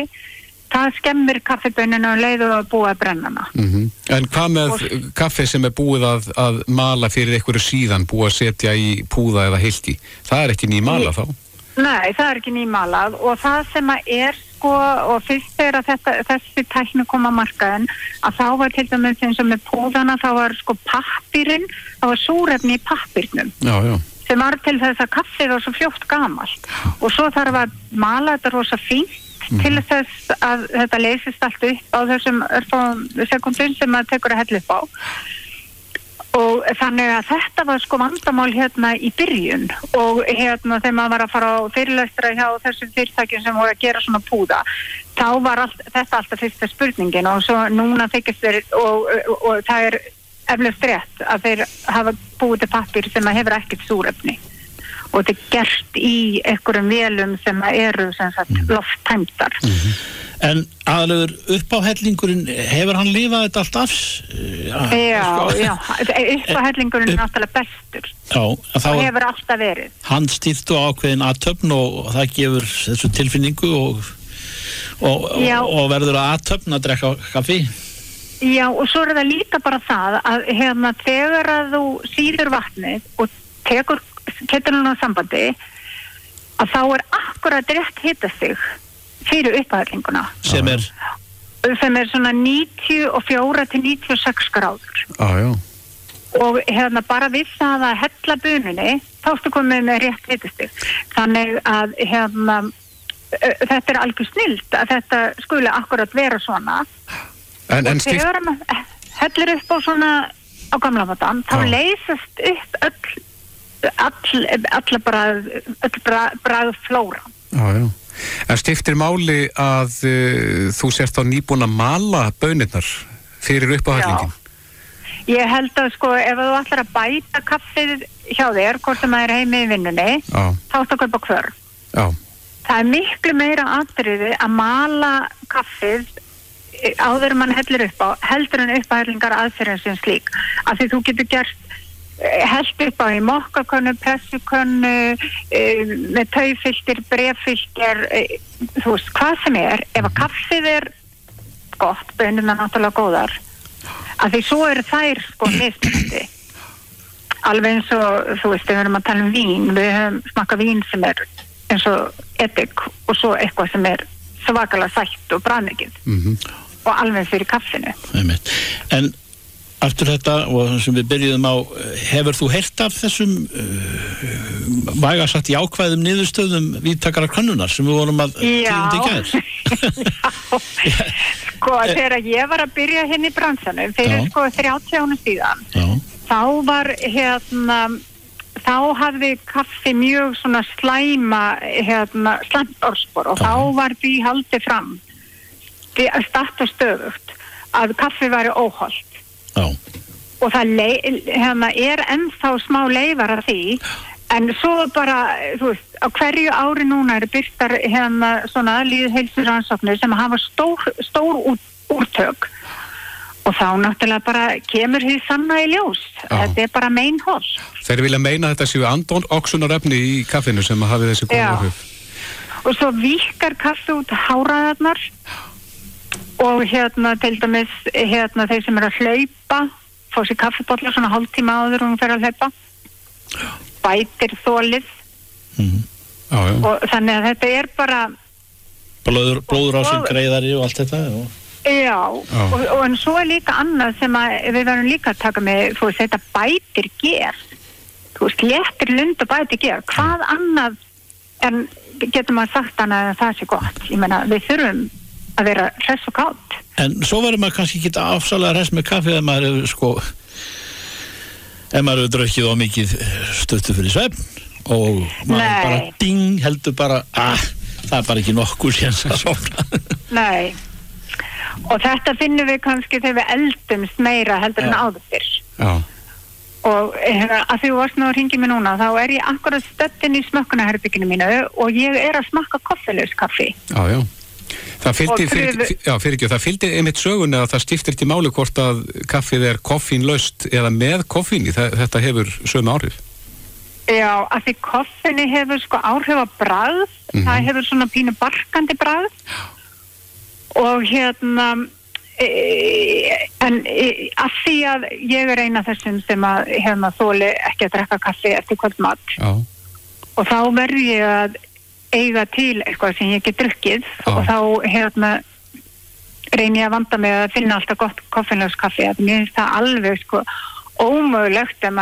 það skemmir kaffiböninu og leiður að búa að brenna hana. Mm En hvað með kaffi sem er búið að, að mala fyrir ykkur síðan, búið að setja í púða eða hilki? Það er ekki nýmalað þá? Nei, það er ekki nýmalað og það sem að er sko og fyrst þegar þessi tækni kom að markaðin að þá var til dæmis eins og með púðana þá var sko pappirinn, það var súrefni í pappirnum Já, já. sem var til þess að kaffið var svo fljótt gamalt og svo þarf að mala þetta rosa fínt til þess að þetta leysist allt upp á þessum sekundum sem maður tekur að hella upp á. Og þannig að þetta var sko vandamál hérna í byrjun og hérna þegar maður var að fara á fyrirlestra hjá þessum fyrirtækjum sem voru að gera svona púða þá var allt, þetta alltaf fyrsta spurningin og svo núna þykist þeir og, og, og það er eflust rétt að þeir hafa búið til pappir sem að hefur ekkert súrefni og þetta er gert í einhverjum vélum sem eru sem sagt lofttæmdar. En aðalögur uppáhellingurinn, hefur hann lifað þetta allt af? Já, Já, sko, já, uppáhellingurinn er náttúrulega bestur. Já er hefur alltaf verið. Hann stýrt og ákveðin aðtöfn og, það gefur þessu tilfinningu og, og, og, og verður að aðtöfn að drekka kaffi. Já, og svo er það líka bara það að hérna, þegar að þú síður vatnið og tekur kettulun á sambandi að þá er akkurat rétt hitastig fyrir upphæðlinguna. Sem er, sem er svona 94 til 96 gráður. Já. og hérna bara við það að hella bununni þá ertu komið með rétt hitastig þannig að hérna þetta er algjör snilt að þetta skuli akkurat vera svona. En, en maður hellir upp á svona á gamla matan, þá leysast upp öll all, alla öll brað. En skiptir máli að uh, þú sért þá nýbúin að mala bönirnar fyrir uppáhællingin? ég held að sko ef þú ætlar að bæta kaffið hjá þér, hvort sem það er heimi í vinnunni þá ertu að kaupa hvör já, það er miklu meira atriði að mala kaffið eh, áður mann hellir upp á heldur en uppæðlingar aðferðin sem slík. Af því þú getur gert eh, hellt upp á í mokkakönnu, pressukönnu eh, með taufiltir breffiltir eh, þú veist, hvað sem er. Ef að kaffið er gott, bönum er náttúrulega góðar. Af því svo eru þær sko mismunandi. Alveg eins og þú veist, við erum að tala um vín við höfum smakað vín sem er eins og edik og svo eitthvað sem er svakalega sætt og bræðmikið mhm. og alveg fyrir kaffinu. Einmitt. en aftur þetta og sem við byrjuðum á, hefur þú heyrt af þessum uh, vægarsagt jákvæðum niðurstöðum vítakara könnunar sem við vorum að tíðum til gæðir? Já, sko þegar ég var að byrja henni í bransanum fyrir Já. sko 30 ánum síðan Já, þá var hérna þá hafði kaffi mjög svona slæma hérna slæmt orspor og Já. þá var því haldið fram að starta stöðugt að kaffi væri óholt já, og það hérna, er ennþá smá leifar af því en svo bara, þú veist, á hverju ári núna eru byrtar hérna svona líðheilsuransóknir sem hafa stór, stór út, úrtök og þá náttúrulega bara kemur því sanna í ljós. Já. Þetta er bara meinhól. Þeir vilja meina þetta séu andón oxunarefni í kaffinu sem hafi þessi góða áhrif. og svo vikar kaffi út háraðarnar og hérna til dæmis hérna þeir sem eru að hlaupa fá sér kaffibotla svona hálftíma áður og hún fer að hlaupa. Bætir þólið Já, já. og þannig að þetta er bara blóður, blóður á Og- greiðari og allt þetta já, Já. Og, og en svo er líka annað sem að við verðum líka að taka með þú veist þetta bætir ger. Þú veist léttir lund og bætir ger. Hvað annað en getur maður sagt annað en það sé gott? Ég meina við þurfum að vera hress og kátt en svo verður maður kannski ekki afsalega res með kaffi ef maður hefur sko ef maður hefur drukkið á mikið stöttu fyrir svefn og maður Nei. bara ding heldur bara ah, það er bara ekki nokkur séns að sofna Nei og þetta finnum við kannski þegar við eldumst meira heldur en Já. áður fyrr Já, og hérna, að því þú varst nú að ringi mig núna þá er ég akkurat stöttin í smökkunarherbygginu mínu og ég er að smakka koffilaus kaffi já, já. Það fylgdi, fyrir, já, fyrir ekki, það fylgdi einmitt sögunni að það skiptir ekki máli hvort að kaffið er koffínlaust eða með koffíni, það, þetta hefur sömu áhrif. Já, að því koffinu hefur sko áhrif á bragð, Mhm. það hefur svona pínu barkandi bragð. Og hérna e, en e, að því að ég er eina þessum sem að hérna þóli ekki að drekka kaffi eftir kvöldmat. Já, og þá verður ég að eiga til eitthvað sem ég get drukkið Já. og þá hérna reyni ég að vanda mig að finna alltaf gott koffinlöfskaffi að mér finnst það alveg sko ómögulegt að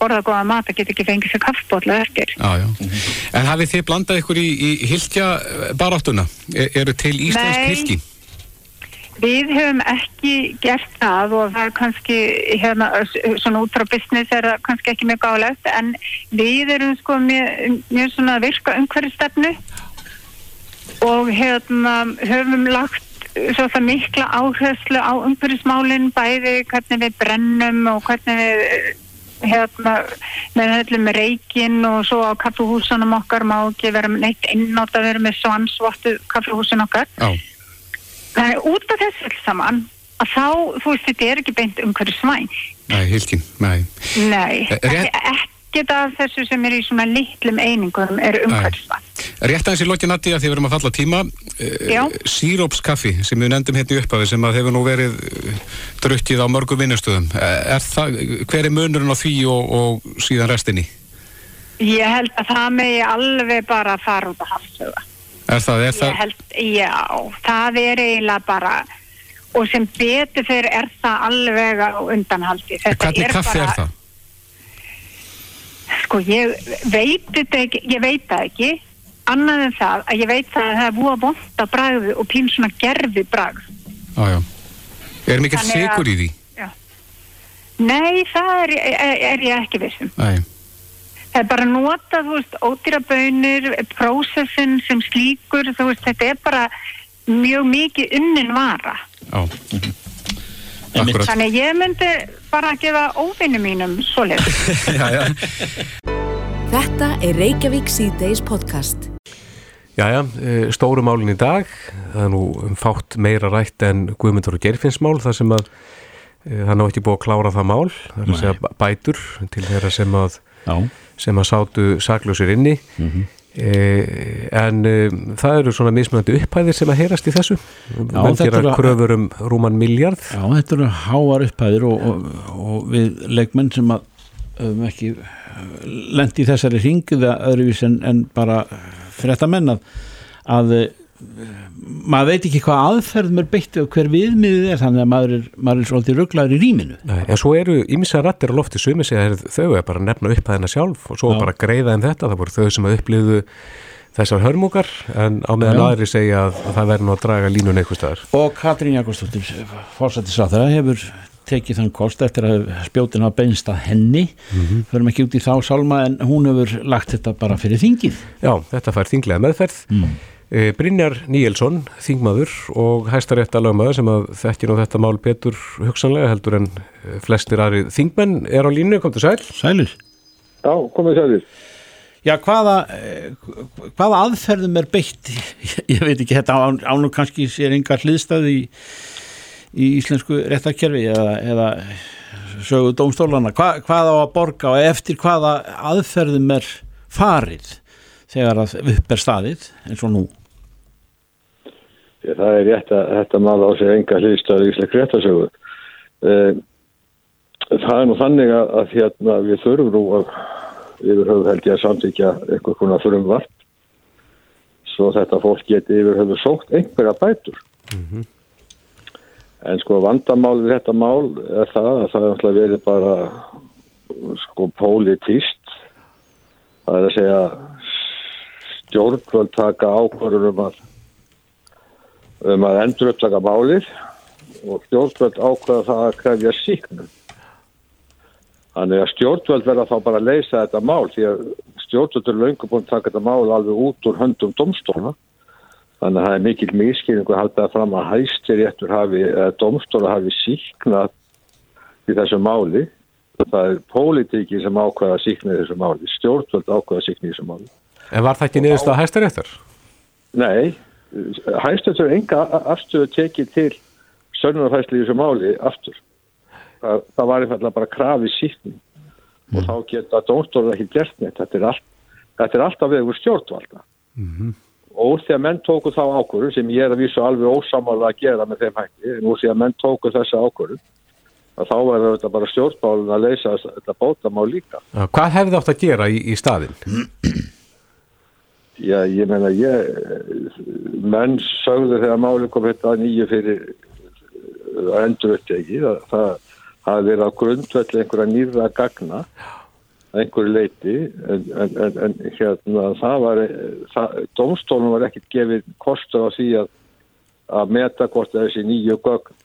borða góða mat að geta ekki fengið sér kaffbótla eftir já, já. En hafið þið blandað ykkur í, í hilkja baráttuna? Er, eru til Nei. hilki? Við höfum ekki gert það og það er kannski hérna, svona út frá business er það kannski ekki mjög gálegt en við erum sko mjög, mjög svona virka umhverfstefnu og hérna höfum lagt svo það mikla áherslu á umhverfismálin bæði hvernig við brennum og hvernig við hérna með öllum reikinn og svo á kaffihúsunum okkar má ekki vera neitt innátt að vera með svansvottu kaffihúsun okkar. Já, Það er út af þessu saman að þá, þú veist, þetta er ekki beint umhverju svæn. nei, hilkin, nei. Nei, Eh, rétt- ekkert af þessu sem er í svona litlum einingum er umhverju svæn. Rétt aðeins í lokin að því við erum að falla tíma Já. Sírópskaffi sem við nefndum hérna í upphafi sem að hefur nú verið eh, drukkið á mörgum vinnustöðum er það, hver er munurinn á því og, og síðan restinni? Ég held að það megi alveg bara fara út að hafsöga. Er það, er það held, já, það er eiginlega bara, og sem betur fyrir er það alveg á undanhaldi. Þetta hvernig kaffi er það? Sko, ég veit þetta ekki, ég veit það ekki, annað en það að ég veit það að það er búið að vonda bragðu og pín svona gerfi bragð. Já, já. Er mikill sigur í því? Nei, það er, er, er ég ekki vissum. Nei. Það er bara nota, þú veist, ódýra bönir, prósessin sem slíkur, þú veist, þetta er bara mjög mikið unnin vara. Já. Einmitt. Akkurat. Þannig að ég myndi bara að gefa óvinnu mínum svoleið. Já, já. Þetta er Reykjavík C-Days podcast. Jæja, eh, stóru málin í dag, það er nú um fátt meira rætt en Guðmundur og Geirfinnsmál, þar sem að eh, það nú ekki búið að klára það mál, það er að segja bætur til þeirra sem að, Já, sem að sátu saklausir inni, Mhm. eh, en eh, það eru svona mismunandi upphæðir sem að heyrast í þessu, menn þetta gera kröfur um rúman miljard, já þetta eru háar upphæðir og, og, og við leikmenn sem að um ekki lendi í þessari ringiða öðruvís en, en bara frétta menn að, að eh, maður veit ekki hvað aðferð mér beitti og hver viðmiðið er þannig að maður er, maður er svolítið rugglaður í rýminu Nei, en svo eru ímissa rættir á lofti sumi segja þau er bara að nefna upphæðina sjálf og svo Já. bara greiða um þetta, það voru þau sem að upplýðu þessar hörmungar en á meðan aðri segja að, að það verður nú að draga línun einhver staðar. og Katrín Jakobsdóttir fórsættisáþara hefur tekið þann kost eftir að spjótin hafa beinst að henni Mhm. förum ekki út í þá sálma en hún hefur lagt þetta bara fyrir þingið Já, þetta fær þinglega meðferð. mm. E, Brynjar Níelsson, þingmaður og hæstarétta lögmaður sem að þekki nú þetta mál betur hugsanlega heldur en eh, flestir aðri þingmenn er á línu, kom til sæl. Sælir Já, komið sælir. Já, hvaða, eh, hvaða aðferðum er beitt? Ég, veit ekki, þetta án- ánum kannski sér engar hliðstæði í, í íslensku réttarkerfi eða, eða sögu dómstólana. Hva, hvað á að borga og eftir hvaða aðferðum er farið þegar að upp er staðið eins og nú? Ég, það er rétt að þetta mál á sig enga hlýstöðu íslensk réttasögu. Uh, það er nú þannig að, hérna, við þurfum nú að yfir höfu held ég að samtíkja eitthvað konar þurfum vart svo þetta fólk geti yfir höfu sótt einhverja bætur. En sko vandamál við þetta mál er það að það er alltaf verið bara sko pólitíst. Það er að segja stjórnvöld taka ákvarður um að um að endur upptaka málið og stjórnvöld ákvaða það að krefja síknum. Þannig að stjórnvöld verða þá bara að leysa þetta mál því að stjórnvöld er löngu búin að taka þetta mál alveg út úr höndum domstóla. Þannig að það er mikil miskilningu að halda það fram að hæstir réttur hafi, eða domstóla hafi síknað í þessu máli. Það er pólitíki sem ákvaða síkna í þessu máli. Stjórnvöld ákvaða síkna í þessu máli. En var það ekki niðurst að hæstaréttar? Nei, hæstöður enga afstöðu tekið til sönnunarfæsli í þessu máli aftur. Það, það var einfallega bara krafi síkning og þá geta dómstólar ekki gert neitt. Þetta er, allt, þetta er alltaf vegur stjórnvalda. Og úr því að menn tóku þá ákvörðu sem ég er að vísu alveg ósamála að gera með þeim hætti, en úr því að menn tóku þessa ákvörðu, að þá var þetta bara stjórnmálun að leysa þetta bótamál líka. Já, Hvað hefði átt að gera í, í staðinn? Já, ég meina, ég, menn sögðu þegar máli kom þetta nýju fyrir endur uppteki, það, það hafi verið á grundvelli einhverja gagna, að einhverju leiti, en, en, en, en hérna, það var, það, domstólum var ekkert gefið kostur á því að, að meta hvort þessi nýju gögn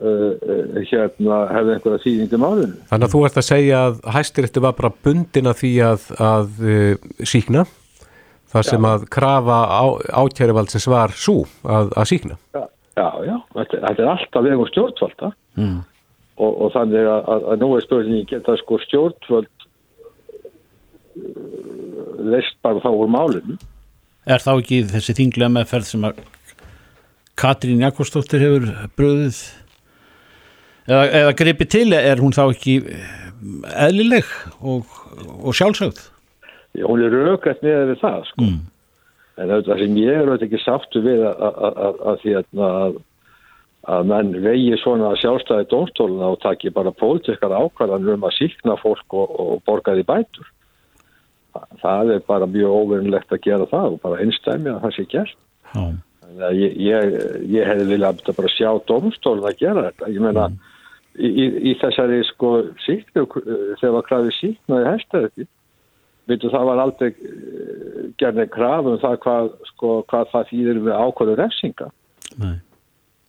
uh, hérna hefði einhverja þýðindi málinu. Þannig að þú ert að segja að hæstarétti var bara bundin að því að, að uh, síkna, þar sem að krafa á, ákærivaldsins var svo að, að síkna. Já, já, já. Þetta, þetta er alltaf vegum stjórnvalda mm. og, og þannig að, að, að nú er spurningi geta sko stjórnvald uh, leist bara þá úr málinu. Er þá ekki þessi þinglega meðferð sem að Katrín Jakobsdóttir hefur bröðið eða, eða gripi til, er hún þá ekki eðlileg og, og sjálfsögð? Hún er raukast með við það sko. Mm. En það sem ég er auðvitað ekki sáttu við að, að, að, að því að, að menn vegi svona sjálfstæði dómstóluna og taki bara pólitískar ákvarðanur um að síkna fólk og, og borga því bætur. Það, er bara mjög óvinnlegt að gera það og bara einstæmi að það sé gert. Já. Að ég, ég, ég hefði viljað bara sjá dómstóluna að gera þetta. Ég meina, í, í, í þessari sko síknu, þegar var krafið síknaði hæstaði Veitu, það var aldrei uh, gerðin krafum það hvað, sko, hvað það þýðir við ákvöðu refsinga. Nei.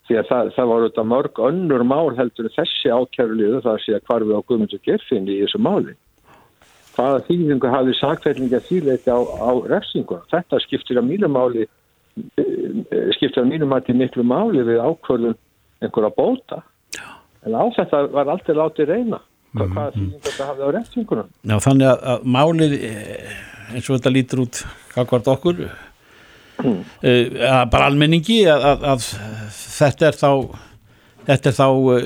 Því að það, það var auðvitað mörg önnur mál heldur þessi ákjæruliðu það sé að hvarfið á Guðmundur Gerfinni í þessu máli. Hvaða þýðingu hafði sakveitlinga þýleiti á, á refsingu? Þetta skiptir að mínu máli skiptir að mínu máli miklu máli við ákvöðun einhverja bóta. En á þetta var aldrei látið reyna. Hvað, hvaða þýðingu þetta hafði á refsingunum? Já, þannig að, að málið eh, eins og þetta lítur út kakvart okkur mm. uh, bara almenningi að, að, að þetta er þá þetta er þá uh,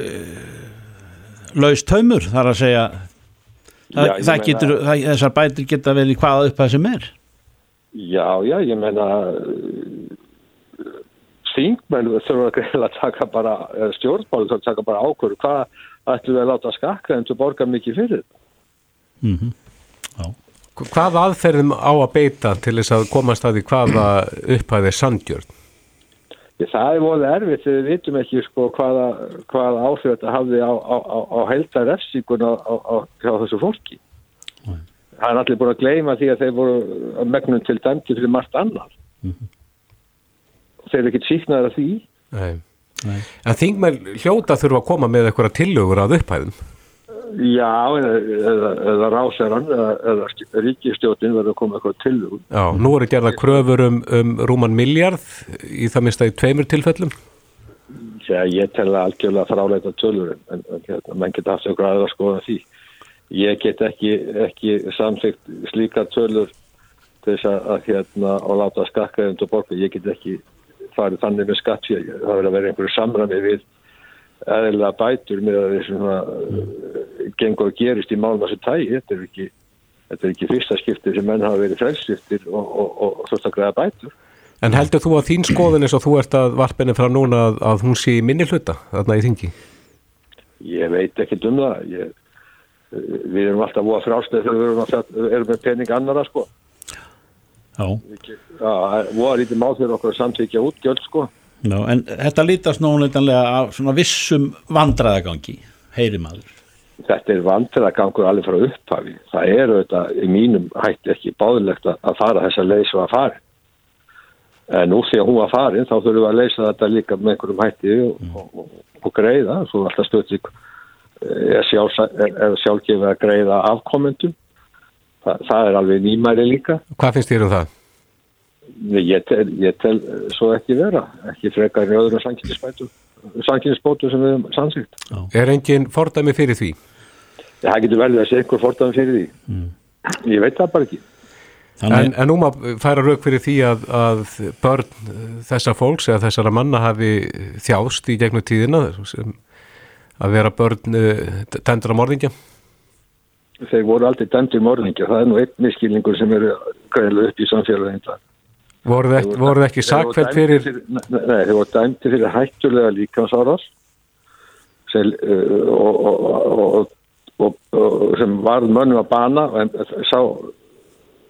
laust taumur þar að segja það, Já, það getur, það, þessar bætur geta vel í hvaða upp að sem er Já, já, ég meina þingmenn þurfa að taka bara eða stjórnmáli þurfa að taka bara ákvörðu hvað ætlum við að láta skakka en þú borga mikið fyrir þetta. Hvað aðferðum á að beita til þess að komast að því hvaða upphæði er sandjörn? Það er volið erfitt þegar við vitum ekki sko, hvaða, hvaða áhrif þetta hafði á, á, á, á heilta refsingun á, á, á hjá þessu fólki. Það er allir búin að gleyma því að þeir voru megnum til dæmdi fyrir margt annar. Þeir eru ekkert síknaður af því. Nei. En þingmenn hljóta þurfa að koma með eitthvað tillögur að upphæðum. Já, eða, eða, eða ráseran eða, eða ríkistjótin verður að koma eitthvað til þú. Já, nú eru gerða kröfur um, um rúman miljard í það minnst að í tveimur tilfellum. Já, ég tel að algjörlega fráleita tölur en, en hérna, menn geta haft eitthvað aðra skoða því. ég get ekki, ekki samþygt slíka tölur til þess að, hérna og láta skakkæðund og borga, ég get ekki farið þannig með skatt það verður að vera einhverju samræmi við eðlilega bætur með að mm. gengur og gerist í málum þessu tægi, þetta er ekki þetta er ekki fyrsta skipti sem menn hafa verið frelsiftir og, og, og, og að græða bætur En heldur þú að þín skoðin eins og þú ert að varpinni frá núna að, að hún sé minni hluta þarna í þingi? Ég veit ekki um það. Ég, við erum alltaf að fráslega þegar við erum, að, erum með pening annara sko. Það var lítið mál fyrir okkur að samtíkja útgjöld sko. Já, en þetta lítast nóguleitanlega af svona vissum vandraðagangi, heyri maður. Þetta er vandraðagangur alveg frá upphafi. Það er auðvitað í mínum hætti ekki báðilegt að fara þessa leið sem að fara en nú því að hún var farin þá þurfum við að leysa þetta líka með einhverjum hætti og, mm. og, og, og greiða svo alltaf stöðsík eh, er, er sjálfgefið að greiða afkomendum Þa, það er alveg nýmæri líka Hvað finnst þér um það? Ég tel, ég tel svo ekki vera ekki frekar í öðrum sanginnisbótu sem við hefum sannsýtt Er engin fordæmi fyrir því? Það getur vel að sé einhver fordæmi fyrir því mm. Ég veit það bara ekki En, en nú maður færa rauk fyrir því að, að börn þessa fólks eða þessara manna hafi þjást í gegnum tíðina að vera börn tendur á morðingja? Þeir voru aldrei tendur morðingja, það er nú einn miskilningur sem eru gæðilega upp í samfélagin Voru það ekki sakfælt fyrir? fyrir nei, þeir voru dæmti fyrir hættulega líkansáras og, og, og, og sem var mönnum að bana en sá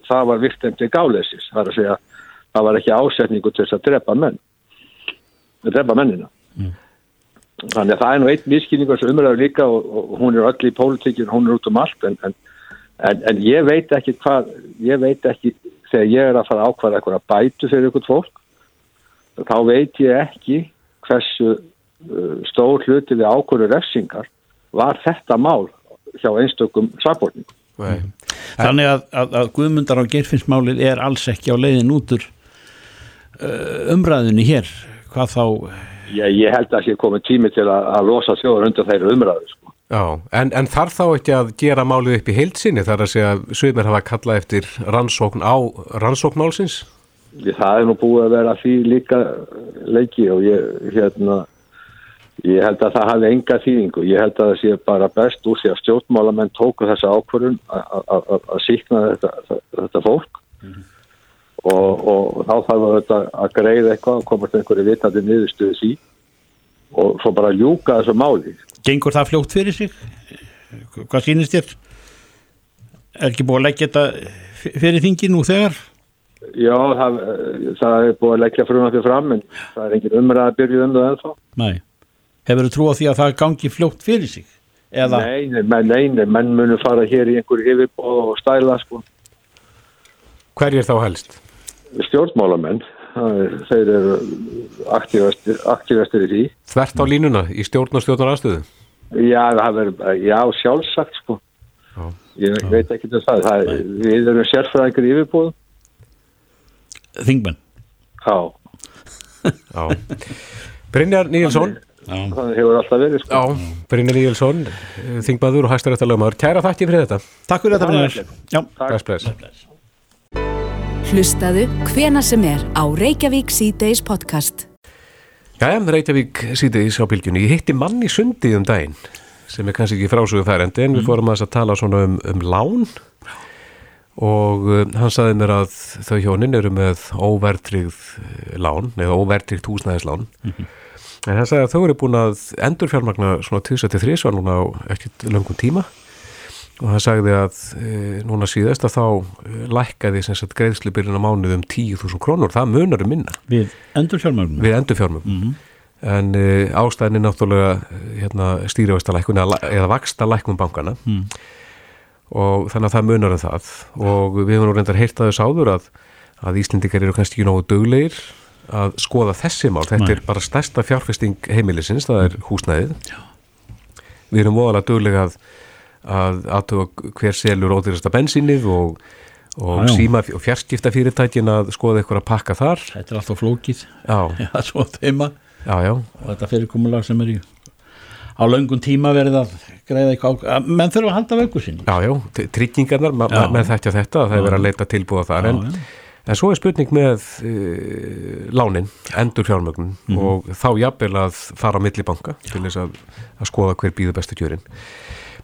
það var virtendi gálesis, það er að segja það var ekki ásetningu til þess að drepa menn drepa mennina mm. Þannig að það er nú einn miskynningar sem umræður líka og, og hún er öll í pólitíkinu, hún er út um allt en, en, en, en ég veit ekki hvað ég veit ekki, þegar ég er að fara ákvæða eitthvað að bætu fyrir ykkur fólk þá veit ég ekki hversu uh, stór hluti við ákvæðu refsingar var þetta mál hjá einstökum sakborningum. Nei. Þannig að, að, að Guðmundar á gerfinsmálið er alls ekki á leiðin útur uh, umræðinu hér, hvað þá ég, ég held að það sé komið tími til að, að losa þjóður undan þeirra umræðu sko. Já, en, en þarf þá ekki að gera málið upp í heilsinni þar að segja svöymir hafa kallað eftir rannsókn á rannsóknmálsins? Það er nú búið að vera því líka leiki og ég hérna Ég held að það hafi enga þýðingu. Ég held að það sé bara best úr því að stjórnmálamenn tóku þessa ákvörðun að síkna þetta, þetta fólk mm -hmm. Og, og þá þarf þetta að greiða eitthvað og komast einhverju vitandi niðurstuði sí og svo bara ljúka þessu máli. Gengur það fljótt fyrir sig? Hvað sínist þér? Er ekki búið að leggja þetta fyrir þingi nú þegar? Já, það, það er búið að leggja frumafið fram en það er engin umræð að byrja um það ennþá. Nei. Hefur þú trú á því að það gangi fljótt fyrir sig? Eða... Nei, nei, nei, nei, menn munum fara hér í einhverju yfirbóð og stæla sko. Hver er þá helst? Stjórnmálamenn, þeir eru aktífastir, í því. Þvert á línuna í stjórn og stjórnar aðstöðu? Já, er, já sjálfsagt sko. Já. Ég já. veit ekki til það. það er, við erum sérfræðingur í yfirbóð. Þingmenn? Já. Já. Brynjar Níelsson það hefur alltaf verið sko. Já, Brynir Ígilsson Þingbaður og hæstaréttalögumar Kæra þakki fyrir þetta Takk fyrir þetta Brynir Já, takk Hlustaðu hvena sem er á Reykjavík C-Days podcast. Jæja, Reykjavík C-Days á bylgjunni. Ég hitti mann í sundi um daginn sem er kannski ekki frásögu færendi en mm. við fórum að tala svona um, um lán. Og um, hann saði mér að þau hjónin eru með óvertrið lán eða óvertrið húsnæðislán. Mm -hmm En það sagði að þau eru búin að endur fjármagna svona 23 svar núna á ekkert langum tíma og það sagði að e, núna síðast að þá e, lækkaði greiðslubyrjun á mánuð um 10.000 krónur, það munar um minna. Við endur fjármagna? Við endur fjármagna. Mm -hmm. En e, ástæðin er náttúrulega hérna, stýrjavæstalækun eða vakstalækun bankana mm. og þannig að það munar um það og við hefum nú reyndar heyrt að þess áður að, að Íslindikar eru kannski ekki nógu döglegir að skoða þessi mál, þetta Nei. er bara stærsta fjárfesting heimilisins, það er húsnæðið Já. við erum voðalega dögulega að að aðtöfa hver selur ódýrasta bensinnið og, og já, já. síma og fjarskipta fyrirtækin að skoða eitthvað að pakka þar. Þetta er alltaf flókið. Já, já svo þeima já, og þetta fyrirkomulag sem er í á löngum tíma verið að greiða eitthvað að menn þurfa að halda vöggu sinni. Já, já, t- tryggingarnar, ma Já. með þetta þetta, það er verið að leita tilbúða þar. En, já. en svo er spurning með uh, lánin, endur fjármögnun Mhm. og þá jafnvel að fara á millibanka til þess að, að skoða hver býður bestu kjörin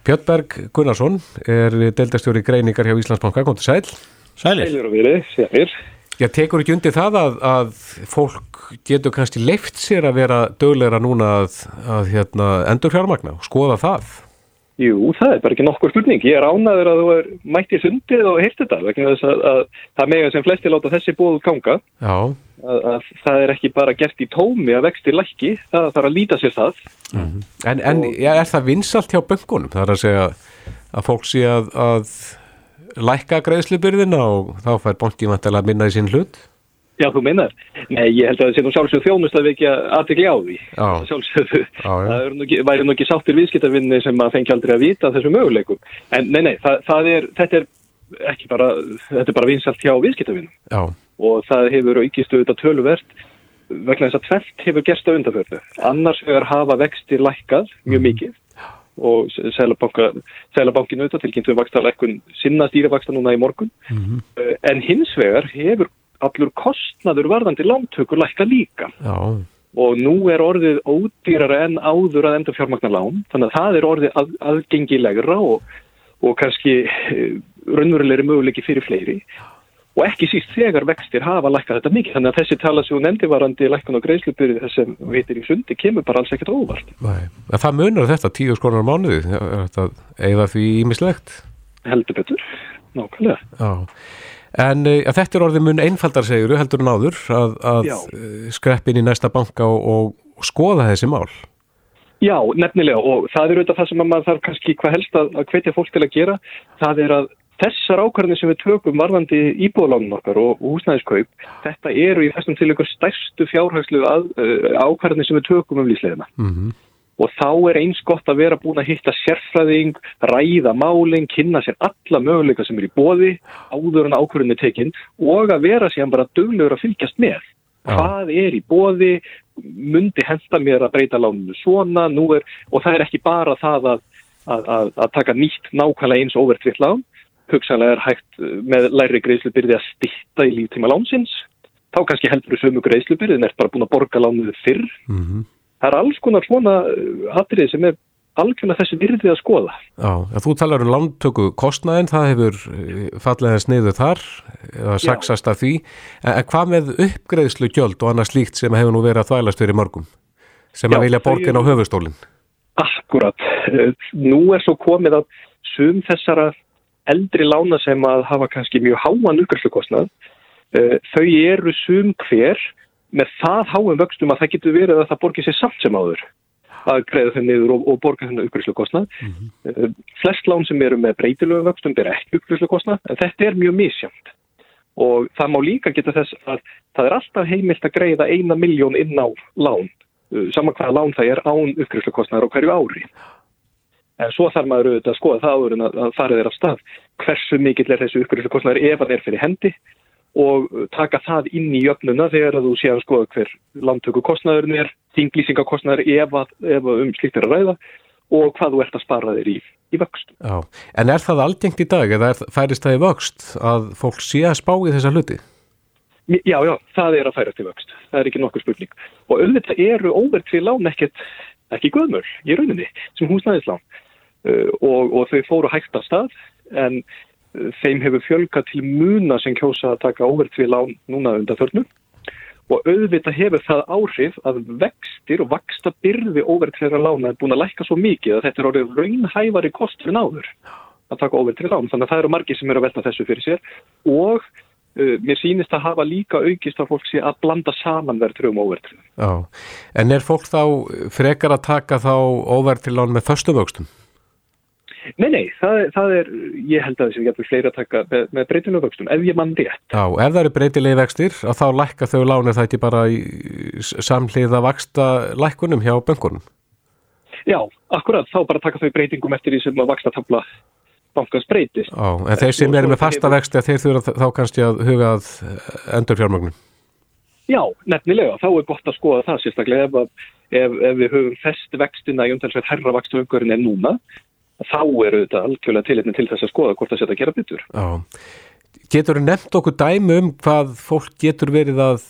Björnberg Gunnarsson er deildastjóri greiningar hjá Íslandsbanka, kom til sæl Sælir, Heilir og verið, sér. Já, tekur ekki undir það að, að fólk getur kannski leift sér að vera döglegra núna að, að hérna, endur fjármagna og skoða það Jú, það er bara ekki nokkur spurning. Ég er ánaður að þú er mætti sundið og heyrst þetta vegna þess að, að það mega sem flesti láta þessi bóðu ganga. Já, Að, að það er ekki bara gert í tómi að vexti lækki, það þarf að líta sér það. En, en ja, er það vinsalt hjá böngunum? Það er að segja að fólk sé að, að lækka greiðslubyrðina og þá fær bankið vantilega að minna í sín hlut? Já, þú meinar. Nei, ég held að það sé nú sjálfsögðu þjónust að við ekki aðtekli á því. Já. Sjálfsögðu. Já, já. Það nú ekki, væri nú ekki sáttir viðskiptavinni sem að fengi aldrei að vita af þessum möguleikum. En nei, nei, það, það er, þetta er ekki bara, þetta er bara vinsalt hjá viðskiptavinnum. Já, og það hefur aukistu auðvitað töluvert vegna þess að tvelt hefur gerst á undarförðu. Annars hefur hafa vextir lækkað mjög mikið og Sælabankin auðvitað tilkynntu um vaxtarlækkun sinna stýrivaksta núna í morgun. Uh, En hins vegar hefur allur kostnaður varðandi lántökur lækka líka. Já, og nú er orðið ódýrara en áður að enda fjármagnar lán. Þannig að það er orðið að, aðgengilegra og, og kannski eh, raunverulegri möguleiki fyrir fleiri og ekki síst þegar vextir hafa lækkað þetta mikið. Þannig að þessi tala sem hún nefndi varandi lækkun og greiðslubyrði þessum vitir í sundi kemur bara alls ekkert óvart. Það munar þetta tíu skronar á mánuði, eða því ímislegt? heldur betur, nákvæmlega. Já, en uh, þetta er orðið mun einfaldar segjuru heldur en áður að, að uh, skrepp inn í næsta banka og, og, skoða þessi mál. Já, nefnilega. Og það er auðvitað það sem að maður þarf kannski hvað helst að, að hvetja fólk til að gera. Það er að þessar ákvarðinir sem við tökum varðandi íbúðalánum okkar og, húsnæðiskaup þetta eru í þessum til ykkur stærstu fjárhagslu uh, ákvarðinir sem við tökum um lífsleðina Mm og þá er eins gott að vera búin að hitta sérfræðing, ræða málinn, kynna sér alla möguleika sem er í bóði áður en ákvörðin er tekinn og að vera síðan bara duglegur að fylgjast með. Já. Hvað er í bóði, mundi henda mér að breyta lánunu svona, nú er, og það er ekki bara það að, að, að, að taka nýtt nákvæmlega eins overtvitt lán, hugsanlega er hægt uh, með læri greiðslubyrði að stitta í líftíma lánsins, þá kannski heldur þú sömu greiðslubyrði en er bara búin að borga lánuðu fyrr -hmm. það er alls konar svona atrið sem er algjörlega þessi virðið að skoða. Já, ja, þú talar um lántöku kostnaðin, það hefur eh, fallega sniðu þar eða saksast af því, en, hvað með uppgreðslu gjöld og annað slíkt sem hefur nú verið að þvælast fyrir mörgum sem Já, að vilja borgin á höfustólinn? Akkurat. Eh, Nú er svo komið að sum þessara eldri lána sem að hafa kannski mjög háan uppgræslukostnað, þau eru sum hver með það háum vöxtum að það getur verið að það borgir sér samt sem áður að greiða þeim niður og, og borga þennan uppgræslukostnað. Mm Flest lán sem eru með breytilögum vöxtum ber ekki uppgræslukostnað, en þetta er mjög misjamt. Og það má líka geta þess að það er alltaf heimilt að greiða eina miljón inn á lán, uh, sama hvaða lán það er án uppgræslukostnaðar á hverju ári. En svo þarf maður auðvitað að skoða það áður en að, farið er af stað. Hversu mikill er þessu uppgræslukostnaðar ef hann er fyrir hendi og uh, taka það inn í jöfnuna þegar að þú sé að skoða hver landtöku kostnaðurinn er, þinglýsingakostnaður ef, ef um slíkt er að ræða og hvað þú ert að spara þér í, í vöxt. Já, en er það algengt í dag eða færist það í vöxt að fólk sé að spá í þessa hluti? Já, já, það er að færa til vöxt. Það er ekki nokkur spurning. Og auðvitað eru óvertri lán ekkert, ekki göðmör í rauninni sem húsnæðislán. Uh, og, og þau fóru hægt af stað en uh, þeim hefur fjölgað til muna sem kjósa að taka óvertri lán núna undan þörnum. Og auðvitað hefur það áhrif að vextir og vaksta byrði óvertriðra lána er búin að lækka svo mikið að þetta er orðið raunhæfari kostur en áður að taka óvertrið lán. Þannig að það eru margir sem eru að velta þessu fyrir sér og uh, mér sýnist að hafa líka aukist að fólk sé að blanda saman verðtröðum og óvertröðum. Já, en er fólk þá frekar að taka þá óverð til lán með föstu vöxtum? Nei, nei, það, það er, ég held að þessi getur fleiri að taka með, með breytinu vöxtum, ef ég mann rétt. Já, ef það eru breytilegi vextir þá lækka þau lán er það ekki bara í samhliða vaksta lækkunum hjá böngunum? Já, akkurat, þá bara taka þau breytingum eftir því sem að vaksta tabla bankans breytist. Já, en þeir sem eru með fasta vexti þeir þurfa þá kannski að huga að endur fjármögnum. Já, nefnilega, þá er gott að skoða það sérstaklega ef ef, ef við höfum fest vextina í umtalsveit herra vakstu umhverfin en núna, þá eru þetta algjörlega tilitni til þess að skoða hvort það setja að gera byttur. Já. Getur þú nefnt okkur dæmi um hvað fólk getur verið að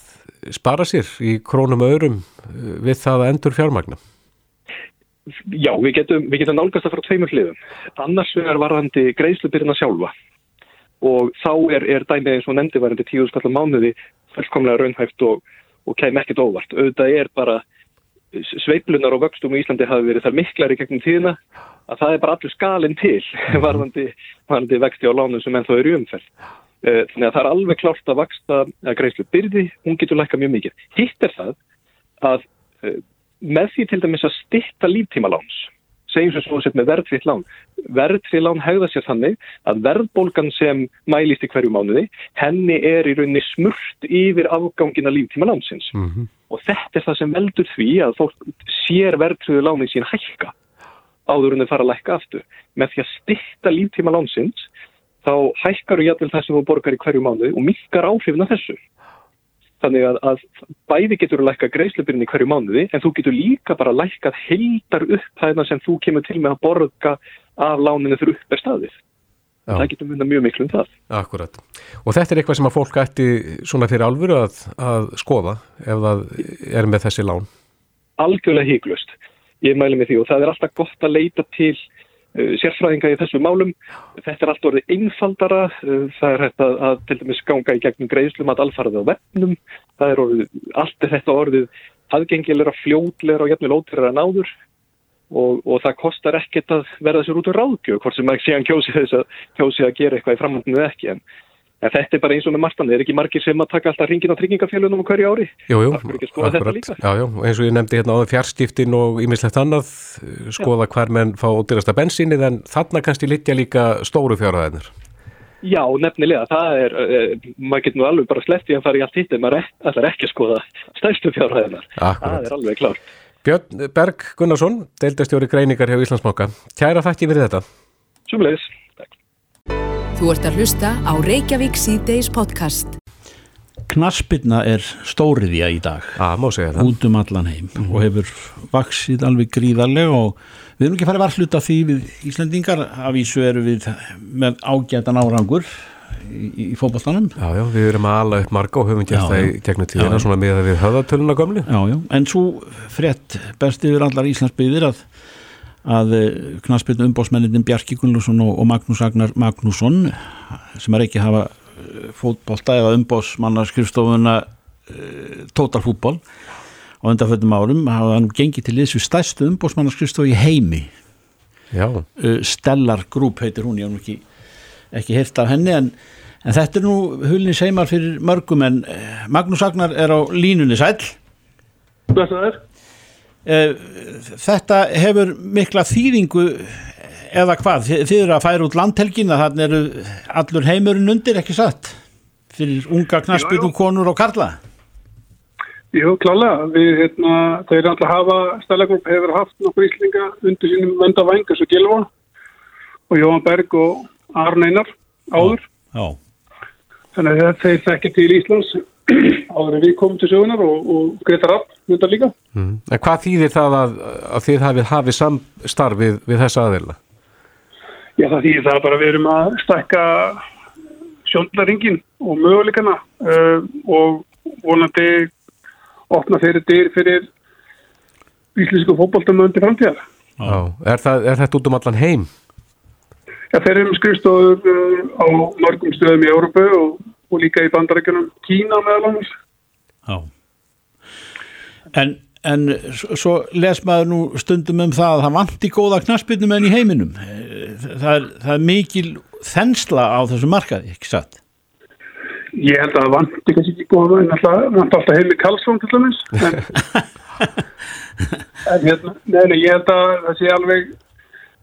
spara sér í krónum og örum uh, við það að endur fjármagna? Já, við getum, við getum nálgast það frá tveimur hliðum. Annars vegar varðandi greiðslubyrjina sjálfa og þá er, er dæmið eins og nefndi varðandi tíu skallar mánuði fullkomlega raunhæft og, og kem ekkert óvart. Auðvitað er bara sveiplunar og vöxtum í Íslandi hafi verið þar miklari gegnum tíðina að það er bara allur skalinn til varðandi, varðandi vexti á lánum sem ennþá eru umferð. Eh, Þannig að það er alveg klárt að vaksta að greiðslu byrði, hún getur lækka mjög mikið. Hitt er það að eh, með því til dæmis að stitta líftíma láns, segjum sem svo sett með verðfritt lán, verðfritt lán hegða sér þannig að verðbólgan sem mælist í hverju mánuði, henni er í rauninni smurt yfir afgangina líftíma lánsins. Mm Og þetta er það sem veldur því að fólk sér verðfriðu lánin sín hækka áður en þau fara að lækka aftur. Með því að stitta líftíma lánsins þá hækkar og jætvel það sem þú borgar í hverju mánuði og minkar áhrifin af þessu. Þannig að, að bæði getur að lækka greiðslubyrjun í hverju mánuði en þú getur líka bara lækkað heildar upphæðina sem þú kemur til með að borga af láninu fyrir upp er staðið. Já. Það getur mynda mjög miklu um það. Akkurat. Og þetta er eitthvað sem að fólk ætti svona fyrir alvöru að, að skoða ef það er með þessi lán. Algjörlega híklust. Ég mæli með því og það er alltaf gott að leita til uh, sérfræðinga í þessu málum. Þetta er allt orðið einfaldara. Uh, það er hægt að, að til dæmis ganga í gegnum greiðslum að alfarði á vefnum. Það er orðið, allt er þetta orðið aðgengilegra, fljótlegra og jafnvel ótrýra en áður. Og, og það kostar ekkert að verða sér út úr ráðgjöf hvort sem maður síðan kjósi þess að kjósi að gera eitthvað í framhaldinu eða ekki en, en þetta er bara eins og með margtann, er ekki margir sem að taka alltaf ringin á tryggingafélunum á hverju ári Jú, jú, líka? Já, já, eins og ég nefndi hérna áður fjarstiftin og ýmislegt annað, eh, skoða hver menn fá ódýrasta bensínið en þarna kannski litja líka stóru fjárhæðinir. Já, nefnilega, það er uh, maður getur nú alveg bara sleppt í að fara í allt hitt en maður ætlar ekki að skoða stærstu fjárhæðinar Akkurat. það er alveg klart Björn Berg Gunnarsson, deildastjóri greiningar hjá Íslandsmáka. Kæra þakki fyrir þetta. Sumleis Þú ert að hlusta á Reykjavík C-Days podcast. Knaspirna er stóriðja í dag Já, má segja það. út um allan heim og hefur vaksið alveg gríðarlega og við erum ekki farið varhluta því við Íslendingar af vísu eru við með ágætan árangur í, í fótballtanum Já, já, við erum að ala upp marga og höfum gert Já, það í gegnum tíðina já. svona með að við höfðatöluna gömlu. Já, já, en svo frétt best yfir allar Íslandsbyðir að að knaspirna umbósmennin Bjarki Gunnlússon og, og Magnús Agnar Magnússon sem er ekki hafa eh, fótbolta eða umbósmanna skrifstofuna uh, totalfútbol á undanföldum árum hafa nú gengið til þessu stærstu umbósmanna skrifstofi í heimi. Já, uh, Stellar Group heitir hún, ég hef ekki ekki heyrt af henni en, en þetta er nú hulni seimar fyrir mörgum en Magnús Agnar er á línunni. Sæll. Blessaður. Eh, þetta hefur mikla þýðingu eða hvað, þið, eru að færa út landhelgin að þannig eru allur heimurinn undir ekki satt? Fyrir unga knaspinu konur og karla? Jú, klálega. Við, hérna, þeir alltaf hafa, Stælagrúpp hefur haft nokkur íslinga undir sínum venda væng eins og Jóhann Berg og Arn Einar áður. Já, Þannig að þeir þekki til Íslands áður en við komum til sögunar og, og Gretar Rapp myndar líka. mm. en hvað þýðir það að, að þið hafið hafið samstarf við, þessa aðeila? Já, það þýðir það bara að við erum að stækka sjónlaringin og möguleikana uh, og vonandi opna fyrir dyr fyrir íslensku fótboltamöndi framtíðar. Já. Er, það, er þetta út um allan heim? Já, þeir eru skrifstofur uh, á mörgum stöðum í Európu og, og líka í bandarækjunum Kína meðal annars. já En, en svo les maður nú stundum um það að það vanti góða knaspinu menn í heiminum Eh, það er, það er mikil þensla á þessu markaði, ekki satt Ég held að það vanti kannski ekki góða en alltaf, vanti alltaf heimi Karlsson til dæmis. En, en hérna, nei, nei, ég held að það sé alveg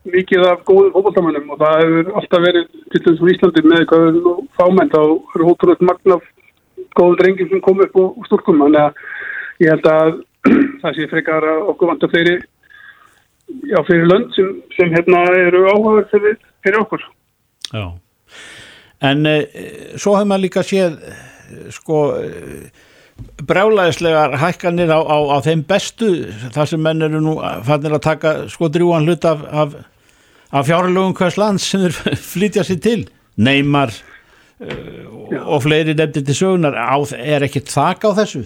mikið af góðum fótboltamönnum og það hefur alltaf verið til dæmis á Íslandi með hvað nú fámenn þá eru hótturlega magna af góðum drengum sem kom upp og stúrkum þannig að ég held að það sé frekar að okkur vantar fleiri já, fyrir lönd sem, sem hérna eru áhugaður fyrir, fyrir okkur. Já. En e, svo hefur maður líka séð sko e, brjálæðislegar hækkanir á, á, á þeim bestu þar sem menn eru nú fannir að taka sko drjúan hlut af, af, af fjárlögum hvers lands sem þeir flytja sér til neymar uh, og fleiri nefndir til sögunar á, er ekkert þak á þessu?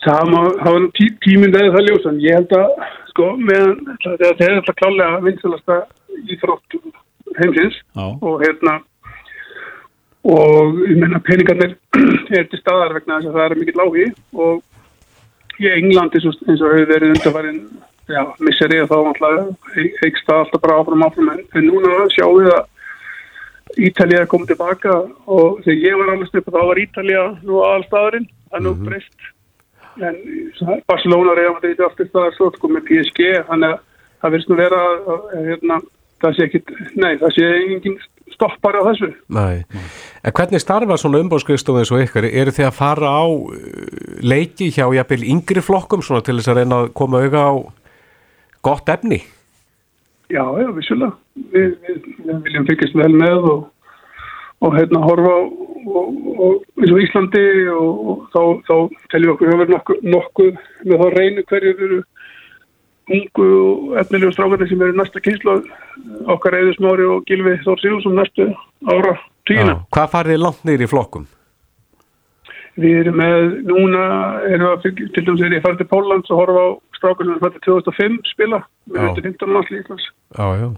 Nú tí, tíminn eða það ljós en ég held að sko meðan þetta er alltaf klálega vinsalasta íþrótt heimsins Já. og hérna og ég menna peningarnir er til staðar vegna þess að það er mikill áhugi og í England eins og, eins og hefur verið undarfærin já, misseri og þá það alltaf bara áfram áfram en, en núna sjáum við að Ítalija er komið tilbaka og þegar ég var alveg snipp þá var Ítalija nú aðalstaðurinn, það er nú breyst en Barcelona Real Madrid aftur staðar svo sko með PSG þannig að það verðist nú vera að, hérna, það sé ekki, nei það sé engin stoppar á þessu Nei. En hvernig starfa svona umbóðskrifstofið eins og ykkar? Eru þið að fara á uh, leiki hjá jafnvel yngri flokkum svona til þess að reyna að koma auga á gott efni? Já, já, vissulega. Við, við, við viljum fylgjast vel með og, og hérna horfa og, og, eins og Íslandi og, og þá, þá teljum við okkur hefur nokkuð, nokkuð með þá reynu hverjur eru ungu og efnilegu strákarnir sem eru næsta kynslu okkar Eður Smári og Gilvi Þór Sigurðsson næstu ára tíuna. Já. Hvað farið langt í flokkum? Við erum með, núna erum við að til dæmis er ég farið til Póllands og horfa á strákar sem er fættið 2005 spila með undir 15 landslið Íslands. Já, já.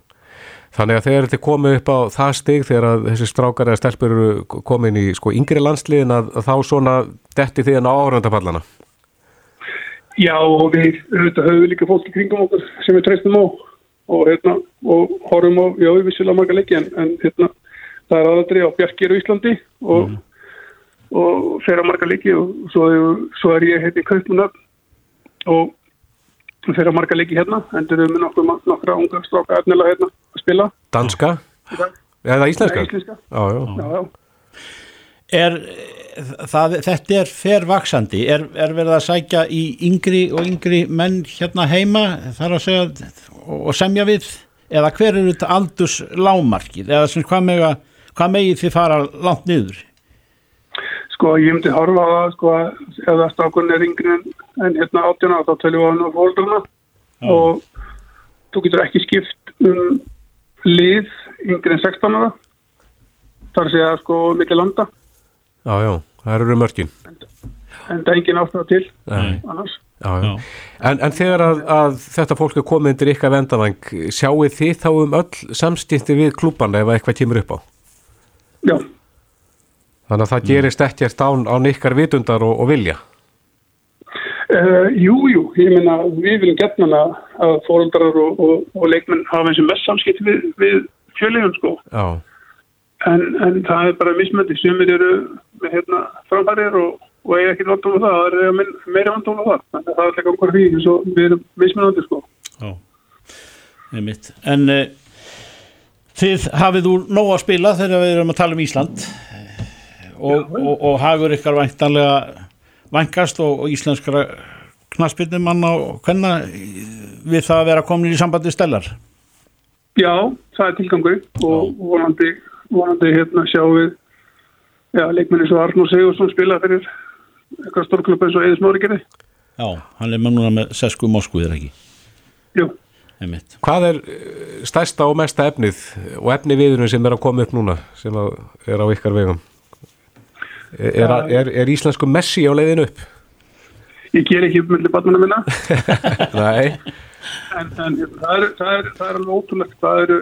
Þannig að þegar þið komið upp á það stig þegar að þessi strákar eða stelpur eru komin í sko yngri landsliðin að, að þá svona detti þið á árandapallana. Já og við auðvitað höfum líka fólk í kringum okkur sem við treystum á og, hérna, og horfum á, já við vissulega marga leiki en, en hérna, það er aðaldri á Bjarkir á Íslandi og, og fer á marga leiki og svo, svo er ég hérna í Kaupmunöfn og fer á marga leiki hérna endur við með nokkur, nokkra unga stráka efnilega hérna að spila Danska? Eða íslenska? Nei, íslenska. Já, já. Já, já. Er, það, þetta er fervaksandi, er, er verið að sækja í yngri og yngri menn hérna heima þar að segja og, og semja við eða hver eru þetta aldurs lámarkið eða sem hvað, mega, hvað megið þið fara langt niður? Sko ég myndi horfa á það sko að ef það strákunni er yngri en, en hérna átjana þá teljum við á hann á fólkdrana og þú getur ekki skipt um lið yngri en 16 ára þar að segja sko mikið landa Já, já, það eru mörkin. en það er engin ástæða til Nei. annars. Já, já. En, en þegar að, að þetta fólk er komið undir ykkar vendavang, sjáuð þið þá um öll samstýtti við klúbana ef eitthvað kemur upp á? Já. Þannig að það gerist ekkert án, án ykkar vitundar og, og vilja? Uh, jú, jú, ég meina við viljum getna að, að fóreldrar og, og, og leikmenn hafa eins og mest samskipt við, við fjölegjum sko. Já. en, en það er bara mismöndi sumir eru með hérna framfærir og, og eiga ekki vandum á það það er meira, meira vandum á það. Að það er ekki okkur því eins og við erum mismöndi sko. Já, einmitt. En uh, þið hafið úr nóg að spila þegar við erum að tala um Ísland. Og, og, og hagur ykkar væntanlega vængast og, og íslenskara knaspirnum manna og hvenna við það að vera komin í sambandi stellar? Já, það er tilgangur og vonandi, vonandi hérna sjáum við já, leikmenni svo Arnur Sigursson spila fyrir eitthvað stórklub eins og Eðis gerði Já, hann er með núna með Sesku Moskvu, er ekki? Jú. Einmitt. Hvað er eh, stærsta og mesta efnið og efni viðurinn sem er að koma upp núna sem að er á ykkar vegum? Er, er, er, íslensku messi á leiðinu upp? Ég ger ekki upp mellir barnana minna. Nei. en, en hérna, það, er, það, er, það er alveg ótrúlegt. Það eru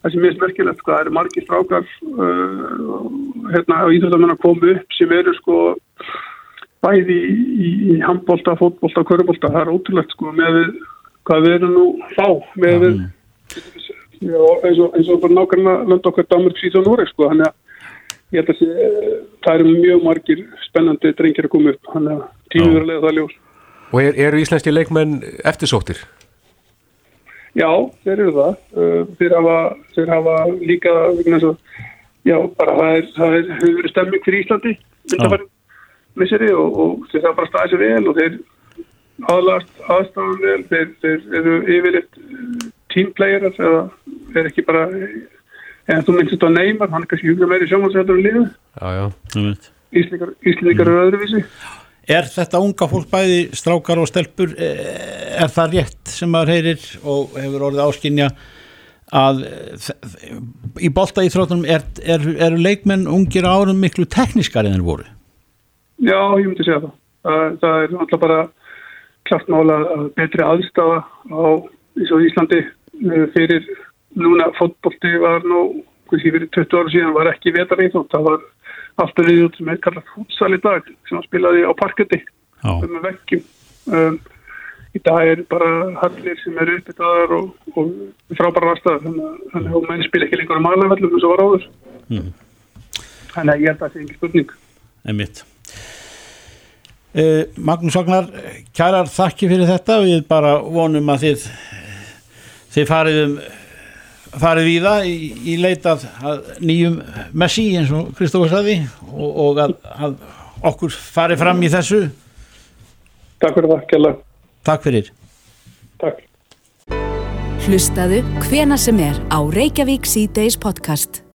það sem er merkilegt það eru margir strákar uh, hérna á íþjóðamenn að koma upp sem eru sko bæði í, í, í handbólta, fótbólta, körubólta það er ótrúlegt sko með hvað við erum nú fá með við eins og, bara nákvæmlega lönd okkar Danmark, Svíð og Noreg sko. Þannig að ég held að sé, það eru mjög margir spennandi drengir að koma upp tímið er leiða það ljós Og er, eru íslenski leikmenn eftirsóttir? Já, þeir eru það. Uh, Þeir hafa, þeir hafa líka, að, já, bara það er, það er, hefur verið stemming fyrir Íslandi, myndafæri, misseri og, og þeir hafa bara staðið sér vel og þeir aðlast aðstæðan vel, þeir, þeir eru yfirleitt teamplayerar eða er ekki bara, en þú minnst á Neymar, hann er kannski hugað meiri sjónvarsættur en liðu. Íslendingar, Íslendingar eru öðruvísi Er þetta unga fólk bæði strákar og stelpur eh, er það rétt sem maður heyrir og hefur orðið áskynja að eh, í bolta íþróttunum er, er, eru leikmenn ungir árum miklu teknískar en þeir voru? Já, ég myndi segja það. Það, það er alltaf bara klart mála að betri aðstafa á Íslandi eh, fyrir núna fótbolti var nú, hversi fyrir 20 ára síðan var ekki vetar íþrótt. Það var við út sem er kallað fútsal í dag sem hann spilaði á parketti með vekkjum. Um, í dag er bara hallir sem eru uppbyttaðar og, og frábæra aðstæðar þannig að menn spila ekki lengur á malavellum eins og var áður. Mm. Þannig að ég held að það sé ekki spurning. Einmitt. Uh, Magnús Agnar, kærar þakki fyrir þetta við bara vonum að þið þið farið um farið við það í, í leitað nýjum messi eins og Kristófur saði og, og að, að okkur farið fram í þessu. Takk fyrir það, Kjella Takk fyrir. Takk. Hlustaðu hvena sem er á Reykjavík C-Days podcast